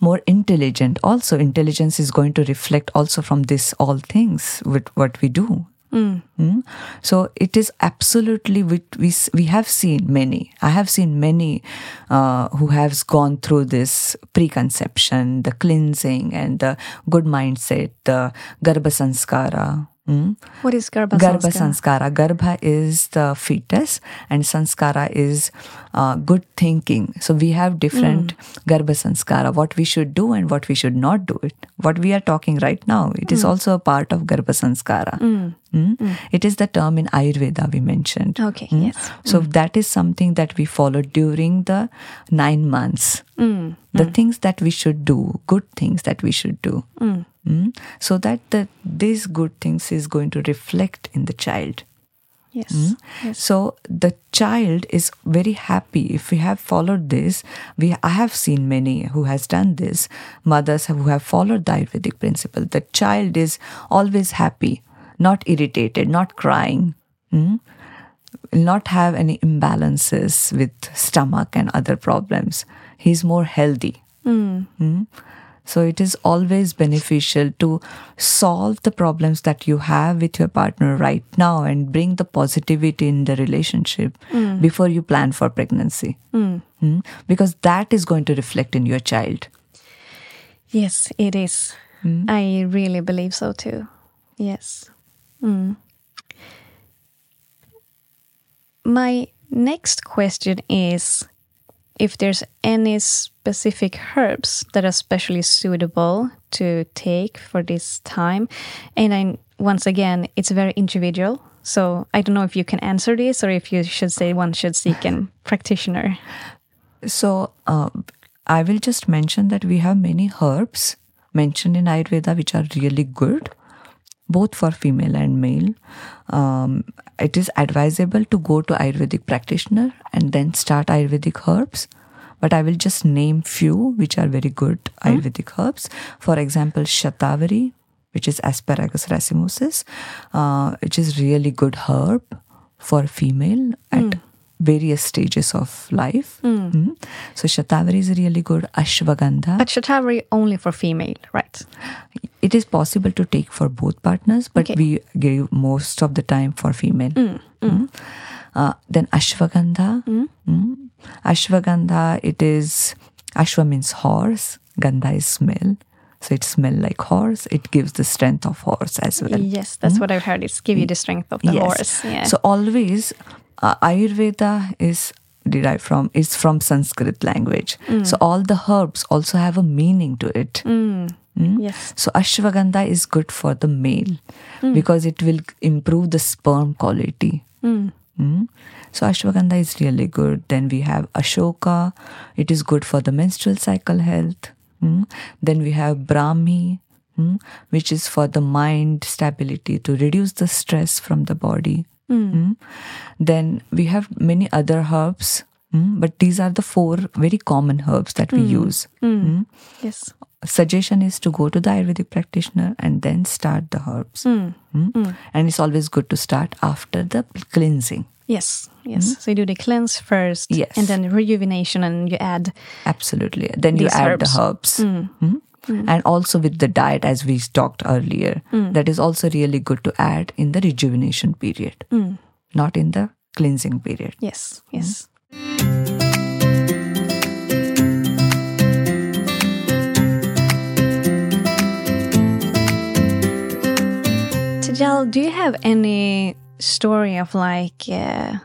more intelligent also intelligence is going to reflect also from this all things with what we do Mm. So it is absolutely we, we we have seen many. I have seen many uh, who have gone through this preconception, the cleansing, and the good mindset, the garbha sanskara. Mm. What is Garbha Garbha Sanskara? sanskara. Garbha is the fetus, and sanskara is uh, good thinking. So we have different garbha sanskara. What we should do and what we should not do. It. What we are talking right now. It is also a part of garbha sanskara. Mm. It is the term in Ayurveda we mentioned. Okay, Mm. yes. So that is something that we follow during the nine months. Mm. The things that we should do, good things that we should do. Mm. So that the, these good things is going to reflect in the child. Yes. Hmm? yes. So the child is very happy if we have followed this. We I have seen many who has done this. Mothers who have followed the Ayurvedic principle. The child is always happy, not irritated, not crying. hmm? Will not have any imbalances with stomach and other problems. He's more healthy. Mm. So it is always beneficial to solve the problems that you have with your partner right now and bring the positivity in the relationship before you plan for pregnancy. Mm. Because that is going to reflect in your child. Yes, it is. I really believe so too. Yes. Mm. My next question is if there's any specific herbs that are especially suitable to take for this time. And I, once again, it's very individual. So I don't know if you can answer this or if you should say one should seek a practitioner. So uh, I will just mention that we have many herbs mentioned in Ayurveda which are really good, both for female and male. Um, it is advisable to go to Ayurvedic practitioner and then start Ayurvedic herbs. But I will just name few which are very good Ayurvedic herbs. For example, Shatavari, which is Asparagus racemosus, uh, which is really good herb for female at various stages of life. Mm. So Shatavari is really good. Ashwagandha. But Shatavari only for female, right? it is possible to take for both partners, but Okay. we give most of the time for female. Mm. Uh, then Ashwagandha. Mm. Ashwagandha, it is, Ashwa means horse, Gandha is smell. So it smell like horse. It gives the strength of horse as well. Yes, that's what I've heard. It's give you the strength of the horse. Yeah. So always uh, Ayurveda is derived from is from Sanskrit language. Mm. So all the herbs also have a meaning to it. yes. So ashwagandha is good for the male Mm. because it will improve the sperm quality. Mm. So ashwagandha is really good. Then we have ashoka. It is good for the menstrual cycle health. Mm. Then we have brahmi, mm, which is for the mind stability to reduce the stress from the body. Mm. Then we have many other herbs, mm, but these are the four very common herbs that we use. Mm. Yes. Suggestion is to go to the Ayurvedic practitioner and then start the herbs. Mm. And it's always good to start after the cleansing. Yes. Yes. So you do the cleanse first. Yes. And then rejuvenation and you add Absolutely. Then you add herbs. the herbs. Mm. Hmm. And also with the diet, as we talked earlier, hmm. that is also really good to add in the rejuvenation period, hmm. not in the cleansing period. yes. Yes. Tejal, do you have any story of like uh,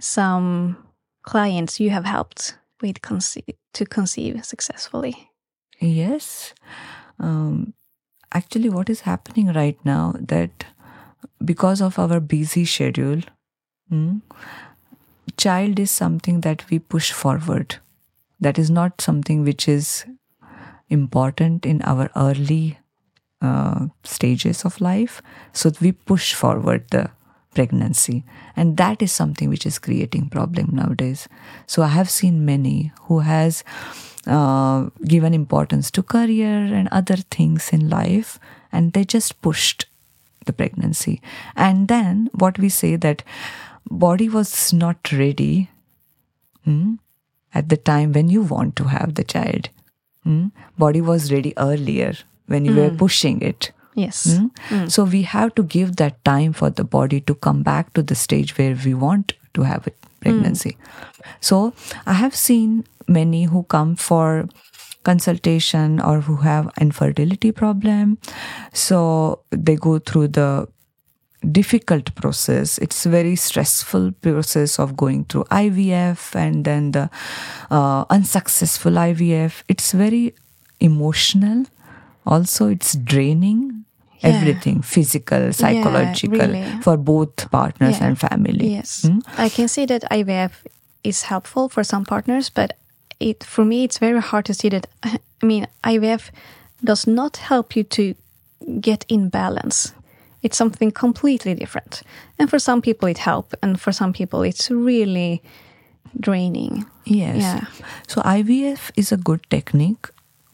some clients you have helped with conceive to conceive successfully? Yes. Um, actually, what is happening right now that because of our busy schedule, mm, child is something that we push forward. That is not something which is important in our early uh, stages of life. So we push forward the pregnancy, and that is something which is creating problem nowadays. So I have seen many who has uh, given importance to career and other things in life, and they just pushed the pregnancy. And then what we say that body was not ready hmm, at the time when you want to have the child. Hmm? Body was ready earlier when you were pushing it. Yes. Mm? So we have to give that time for the body to come back to the stage where we want to have a pregnancy. So I have seen many who come for consultation or who have infertility problem. So they go through the difficult process it's a very stressful process of going through ivf and then the uh, unsuccessful ivf it's very emotional also it's draining Yeah. everything physical psychological really. for both partners Yeah. and family Yes. Mm? I can see that IVF is helpful for some partners, but it for me it's very hard to see that I mean IVF does not help you to get in balance. It's something completely different. And for some people it helps and for some people it's really draining. Yes. Yeah. So IVF is a good technique,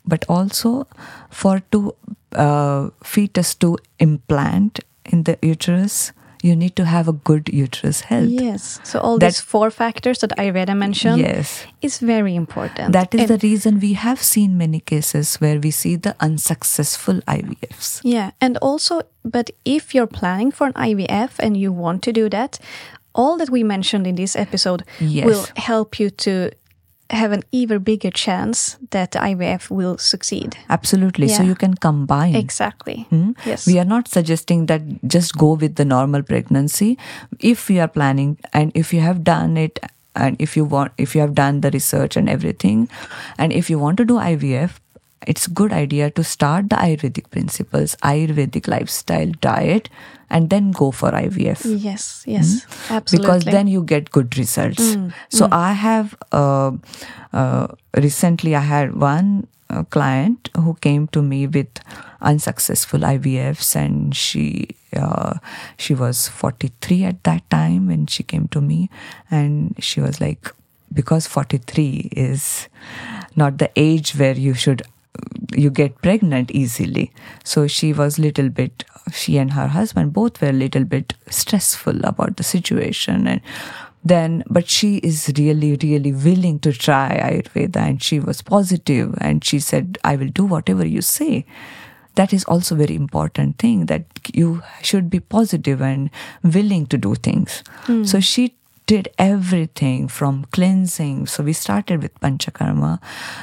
but also for to uh, fetus to implant in the uterus, you need to have a good uterus health. Yes. So all That- these four factors that Ayurveda mentioned Yes. is very important. That is And- the reason we have seen many cases where we see the unsuccessful IVFs. Yeah, and also, but if you're planning for an IVF and you want to do that, all that we mentioned in this episode Yes. will help you to have an even bigger chance that IVF will succeed. Absolutely. So you can combine. Exactly. Hmm? Yes. We are not suggesting that just go with the normal pregnancy. If you are planning and if you have done it and if you want if you have done the research and everything and if you want to do IVF, it's a good idea to start the Ayurvedic principles, Ayurvedic lifestyle diet and then go for IVF yes, yes, absolutely. Hmm? because then you get good results so i have uh, uh, recently i had one uh, client who came to me with unsuccessful ivfs and she uh, she was 43 at that time when she came to me and she was like because 43 is not the age where you should you get pregnant easily. So she was little bit she and her husband both were a little bit stressful about the situation and then but she is really really willing to try ayurveda and she was positive and she said i will do whatever you say. That is also very important thing that you should be positive and willing to do things. Hmm. So she did everything from cleansing. So we started with panchakarma.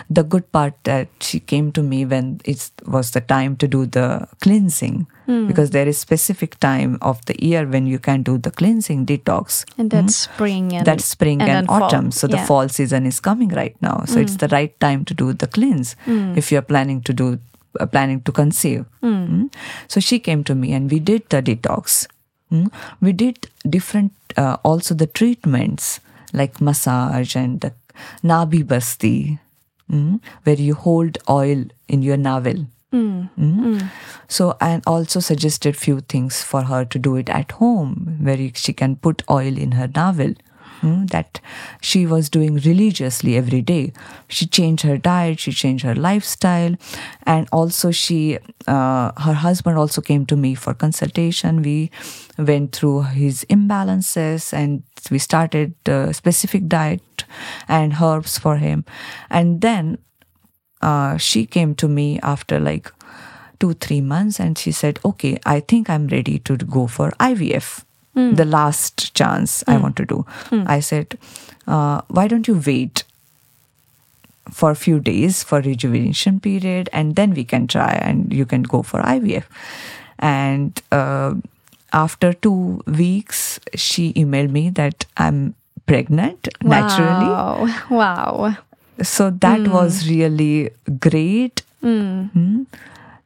The good part that she came to me when it was the time to do the cleansing. Hmm. Because there is specific time of the year when you can do the cleansing detox. And that's hmm? spring and that's spring and, fall. autumn. So the fall season is coming right now. So it's hmm. the right time to do the cleanse if you're planning to do uh, planning to conceive. Mm. so she came to me and we did the detox Mm. we did different uh, also the treatments like massage and the nabhi basti mm, where you hold oil in your navel Mm. So, and also suggested few things for her to do it at home, where she can put oil in her navel. Mm, that she was doing religiously every day. She changed her diet, she changed her lifestyle, and also she, uh, her husband also came to me for consultation. We went through his imbalances and we started uh, specific diet and herbs for him, and then uh, she came to me after like two three months and she said okay i think i'm ready to go for ivf the last chance i want to do. I said uh, why don't you wait for a few days for rejuvenation period and then we can try and you can go for ivf and uh, after two weeks she emailed me that i'm pregnant naturally. Wow. Wow. so that was really great. Mm,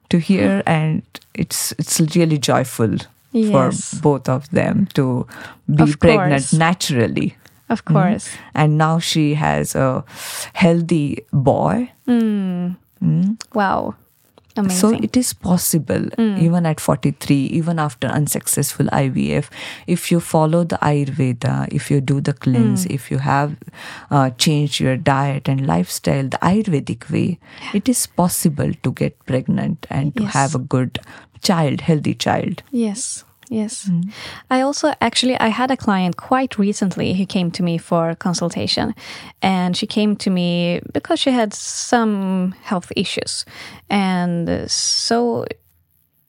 to hear and it's it's really joyful Yes. for both of them to be Of pregnant course. naturally Of mm-hmm. course. and now she has a healthy boy hmm. mm. Wow. Amazing. so it is possible even at 43 even after unsuccessful ivf if you follow the ayurveda if you do the cleanse if you have uh, changed your diet and lifestyle the ayurvedic way it is possible to get pregnant and to Yes. have a good child healthy child Yes. Yes. I also actually I had a client quite recently who came to me for consultation and she came to me because she had some health issues. And uh, so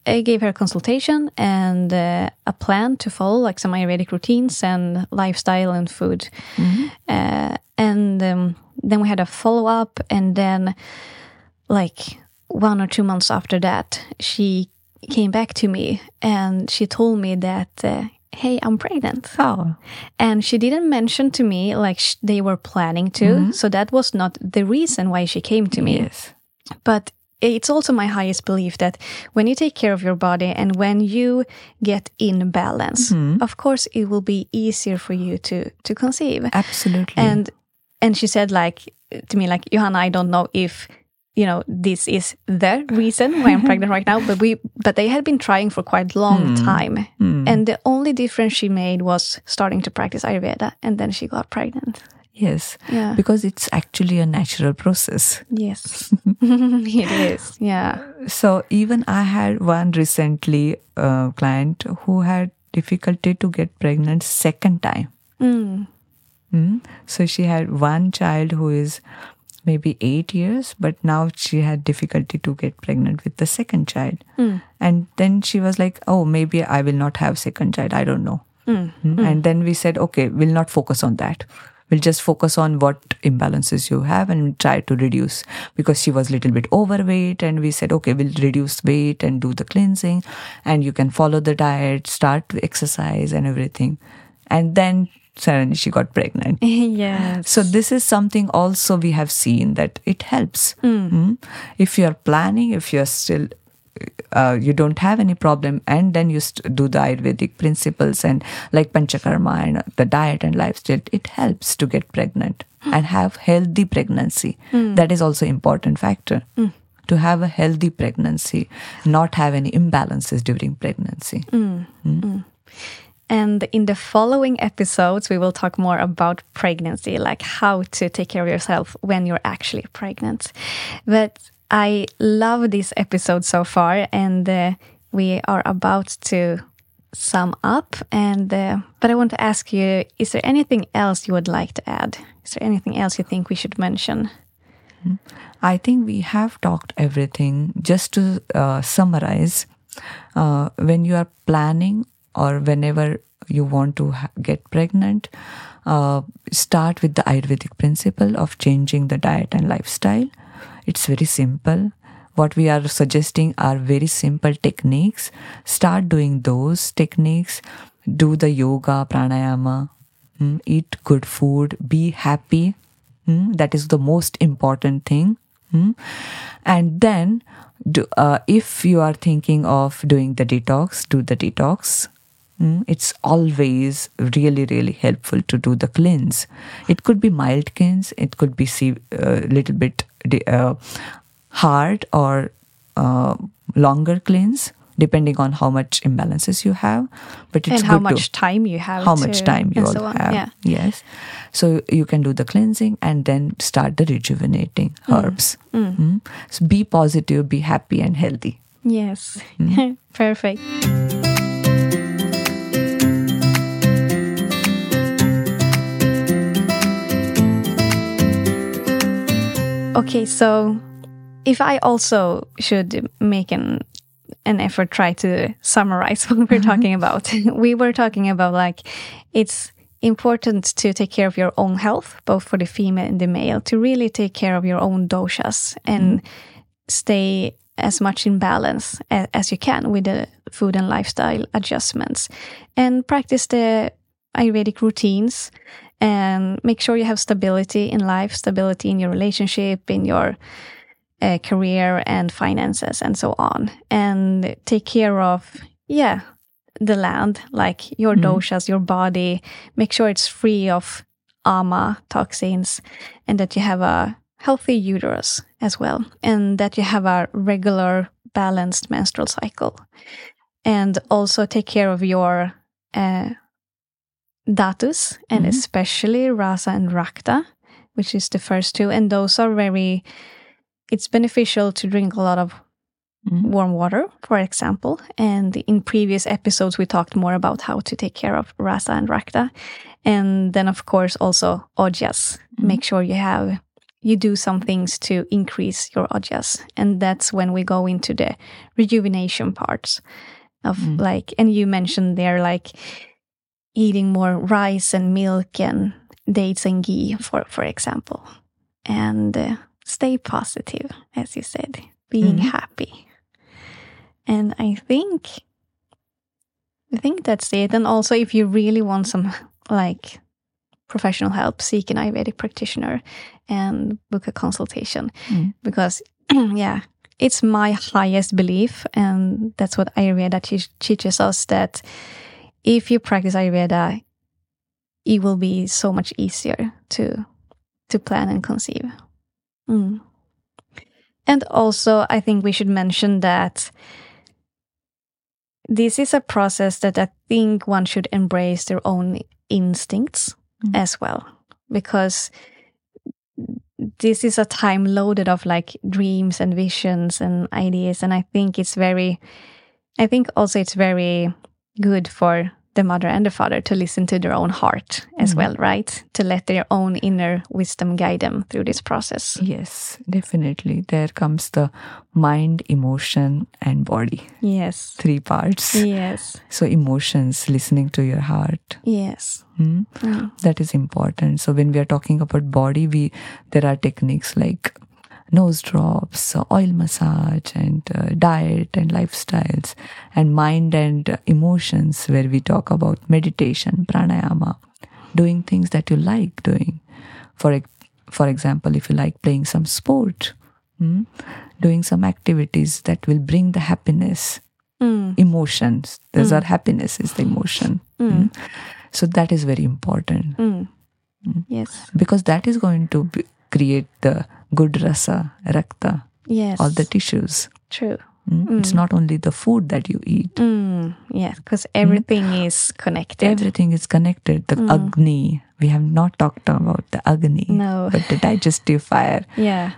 I gave her a consultation and uh, a plan to follow, like some Ayurvedic routines and lifestyle and food. Uh, and um, then we had a follow up, and then, like one or two months after that, she came back to me and she told me that. Uh, Hey, I'm pregnant. Oh, And she didn't mention to me like sh- they were planning to. So that was not the reason why she came to me. yes. But it's also my highest belief that when you take care of your body and when you get in balance, of course it will be easier for you to to conceive. Absolutely. And and she said like to me like Johanna, I don't know if you know this is the reason why I'm pregnant right now, but we but they had been trying for quite a long time. And the only difference she made was starting to practice Ayurveda and then she got pregnant. yes. Yeah. Because it's actually a natural process. Yes. it is. Yeah. So even I had one recently uh, client who had difficulty to get pregnant second time. Mm. Mm. So she had one child who is maybe eight years, but now she had difficulty to get pregnant with the second child. Hmm. And then she was like, "Oh, maybe I will not have second child. I don't know." Mm. And then we said, "Okay, we'll not focus on that." We'll just focus on what imbalances you have and try to reduce because she was a little bit overweight. And we said, okay, we'll reduce weight and do the cleansing, and you can follow the diet, start to exercise, and everything. And then suddenly she got pregnant. yes. So this is something also we have seen that it helps. Mm. If you are planning, if you are still uh, you don't have any problem, and then you st- do the Ayurvedic principles and like Panchakarma and the diet and lifestyle, it helps to get pregnant hmm. and have healthy pregnancy. Hmm. That is also important factor. To have a healthy pregnancy, not have any imbalances during pregnancy. And in the following episodes, we will talk more about pregnancy, like how to take care of yourself when you're actually pregnant. But I love this episode so far, and uh, we are about to sum up. And uh, but I want to ask you: Is there anything else you would like to add? Is there anything else you think we should mention? I think we have talked everything. Just to uh, summarize, uh, when you are planning or whenever you want to ha- get pregnant, uh, start with the Ayurvedic principle of changing the diet and lifestyle. It's very simple. What we are suggesting are very simple techniques. Start doing those techniques. Do the yoga, pranayama, mm, eat good food, be happy. Mm, that is the most important thing. Mm. And then, do, uh, if you are thinking of doing the detox, do the detox. Mm, It's always really, really helpful to do the cleanse. It could be mild cleanse, it could be a uh, little bit uh, hard or uh, longer cleanse, depending on how much imbalances you have. But it's and how good to- much time you have? how much time you all so have. Yeah. Yes. So you can do the cleansing and then start the rejuvenating herbs. Mm. So be positive, be happy and healthy. Yes. Perfect. Okay, so if I also should make an an effort try to summarize what we're mm-hmm. talking about. we were talking about like it's important to take care of your own health, both for the female and the male, to really take care of your own doshas and mm-hmm. stay as much in balance as you can with the food and lifestyle adjustments. And practice the ayurvedic routines and make sure you have stability in life stability in your relationship in your uh, career and finances and so on. And take care of yeah the land like your doshas your body. Make sure it's free of ama toxins and that you have a healthy uterus as well and that you have a regular balanced menstrual cycle. And also take care of your uh, dhatus and mm-hmm. especially rasa and rakta which is the first two and those are very it's beneficial to drink a lot of mm-hmm. warm water, for example. And in previous episodes, we talked more about how to take care of rasa and rakta. And then, of course, also ojas. Mm-hmm. Make sure you have you do some things to increase your ojas and that's when we go into the rejuvenation parts of like and you mentioned there like eating more rice and milk and dates and ghee for for example. And uh, stay positive as you said being happy. And i think i think that's it. And also if you really want some like professional help seek an ayurvedic practitioner and book a consultation. Because yeah it's my highest belief and that's what ayurveda teach teaches us that if you practice ayurveda it will be so much easier to to plan and conceive Mm. and also i think we should mention that this is a process that i think one should embrace their own instincts as well because this is a time loaded of like dreams and visions and ideas and i think it's very i think also it's very good for the mother and the father to listen to their own heart as well right to let their own inner wisdom guide them through this process Yes, definitely. There comes the mind, emotion, and body. yes Three parts. yes So, emotions, listening to your heart. yes Hmm? Mm. That is important. So, when we are talking about body, we there are techniques like nose drops, uh, oil massage, and uh, diet and lifestyles, and mind and uh, emotions, where we talk about meditation, pranayama, doing things that you like doing. For for example, if you like playing some sport, hmm, doing some activities that will bring the happiness, emotions. Those are happiness is the emotion. Hmm. So that is very important Mm. yes because that is going to be, create the good rasa, rakta, yes all the tissues. true Mm? It's not only the food that you eat. mm. yes because everything is connected Everything is connected. The agni, we have not talked about the agni, No. but the digestive fire. yeah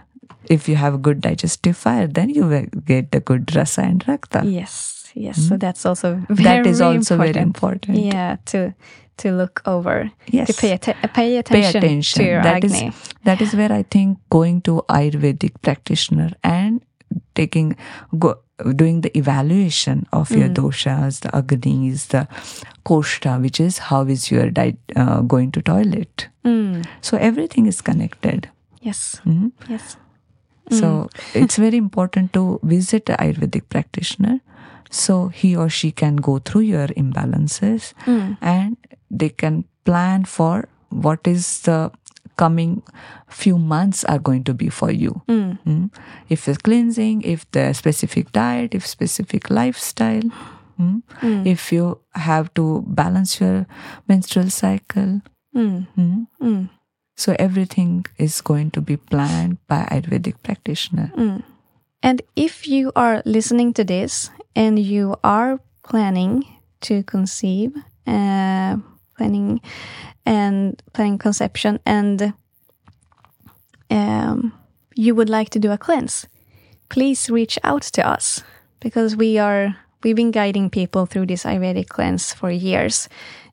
If you have a good digestive fire, then you will get the good rasa and rakta. Yes, yes. So that's also very That is also very important. Yeah, to to look over. Yes. To pay, atte- pay Pay attention, attention. to your That is agni. that is where I think going to Ayurvedic practitioner and taking go, doing the evaluation of your doshas, the agnis, the koshta, which is how is your diet uh, going to toilet. Mm. So everything is connected. Yes, Mhm. yes. So it's very important to visit an Ayurvedic practitioner so he or she can go through your imbalances and they can plan for what is the coming few months are going to be for you. Mm. If it's cleansing, if the specific diet, if specific lifestyle, mm. if you have to balance your menstrual cycle. Mm. So everything is going to be planned by Ayurvedic practitioner. And if you are listening to this and you are planning to conceive, uh, planning and planning conception, and um, you would like to do a cleanse, please reach out to us because we are we've been guiding people through this Ayurvedic cleanse for years,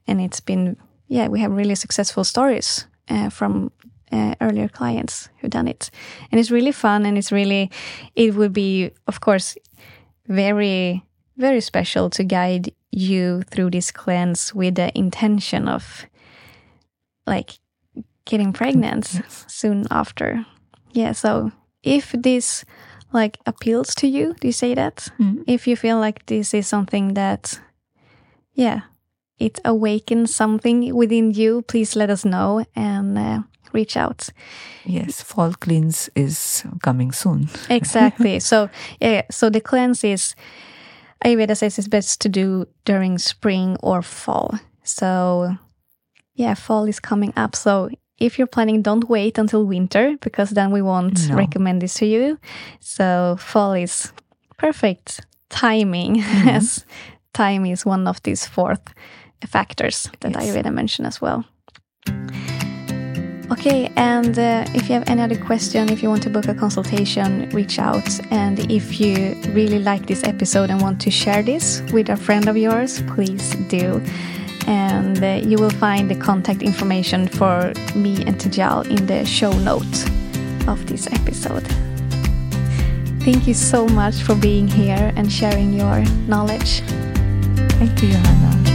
and it's been yeah we have really successful stories uh, from uh, earlier clients who done it, and it's really fun and it's really it would be of course very very special to guide you through this cleanse with the intention of like getting pregnant soon after. Yeah, so if this like appeals to you, do you say that? If you feel like this is something that yeah, it awakens something within you, please let us know and uh, reach out. Yes, fall cleanse is coming soon. Exactly. so yeah, so the cleanse is Ayurveda says it's best to do during spring or fall. So yeah, fall is coming up. So if you're planning, don't wait until winter because then we won't No. recommend this to you. So fall is perfect timing as mm-hmm. time is one of these fourth factors that Yes. Ayurveda mentioned as well. Okay, and uh, if you have any other question, if you want to book a consultation, reach out. And if you really like this episode and want to share this with a friend of yours, please do. And uh, you will find the contact information for me and Tejal in the show notes. of this episode. Thank you so much for being here and sharing your knowledge. Thank you, Johanna.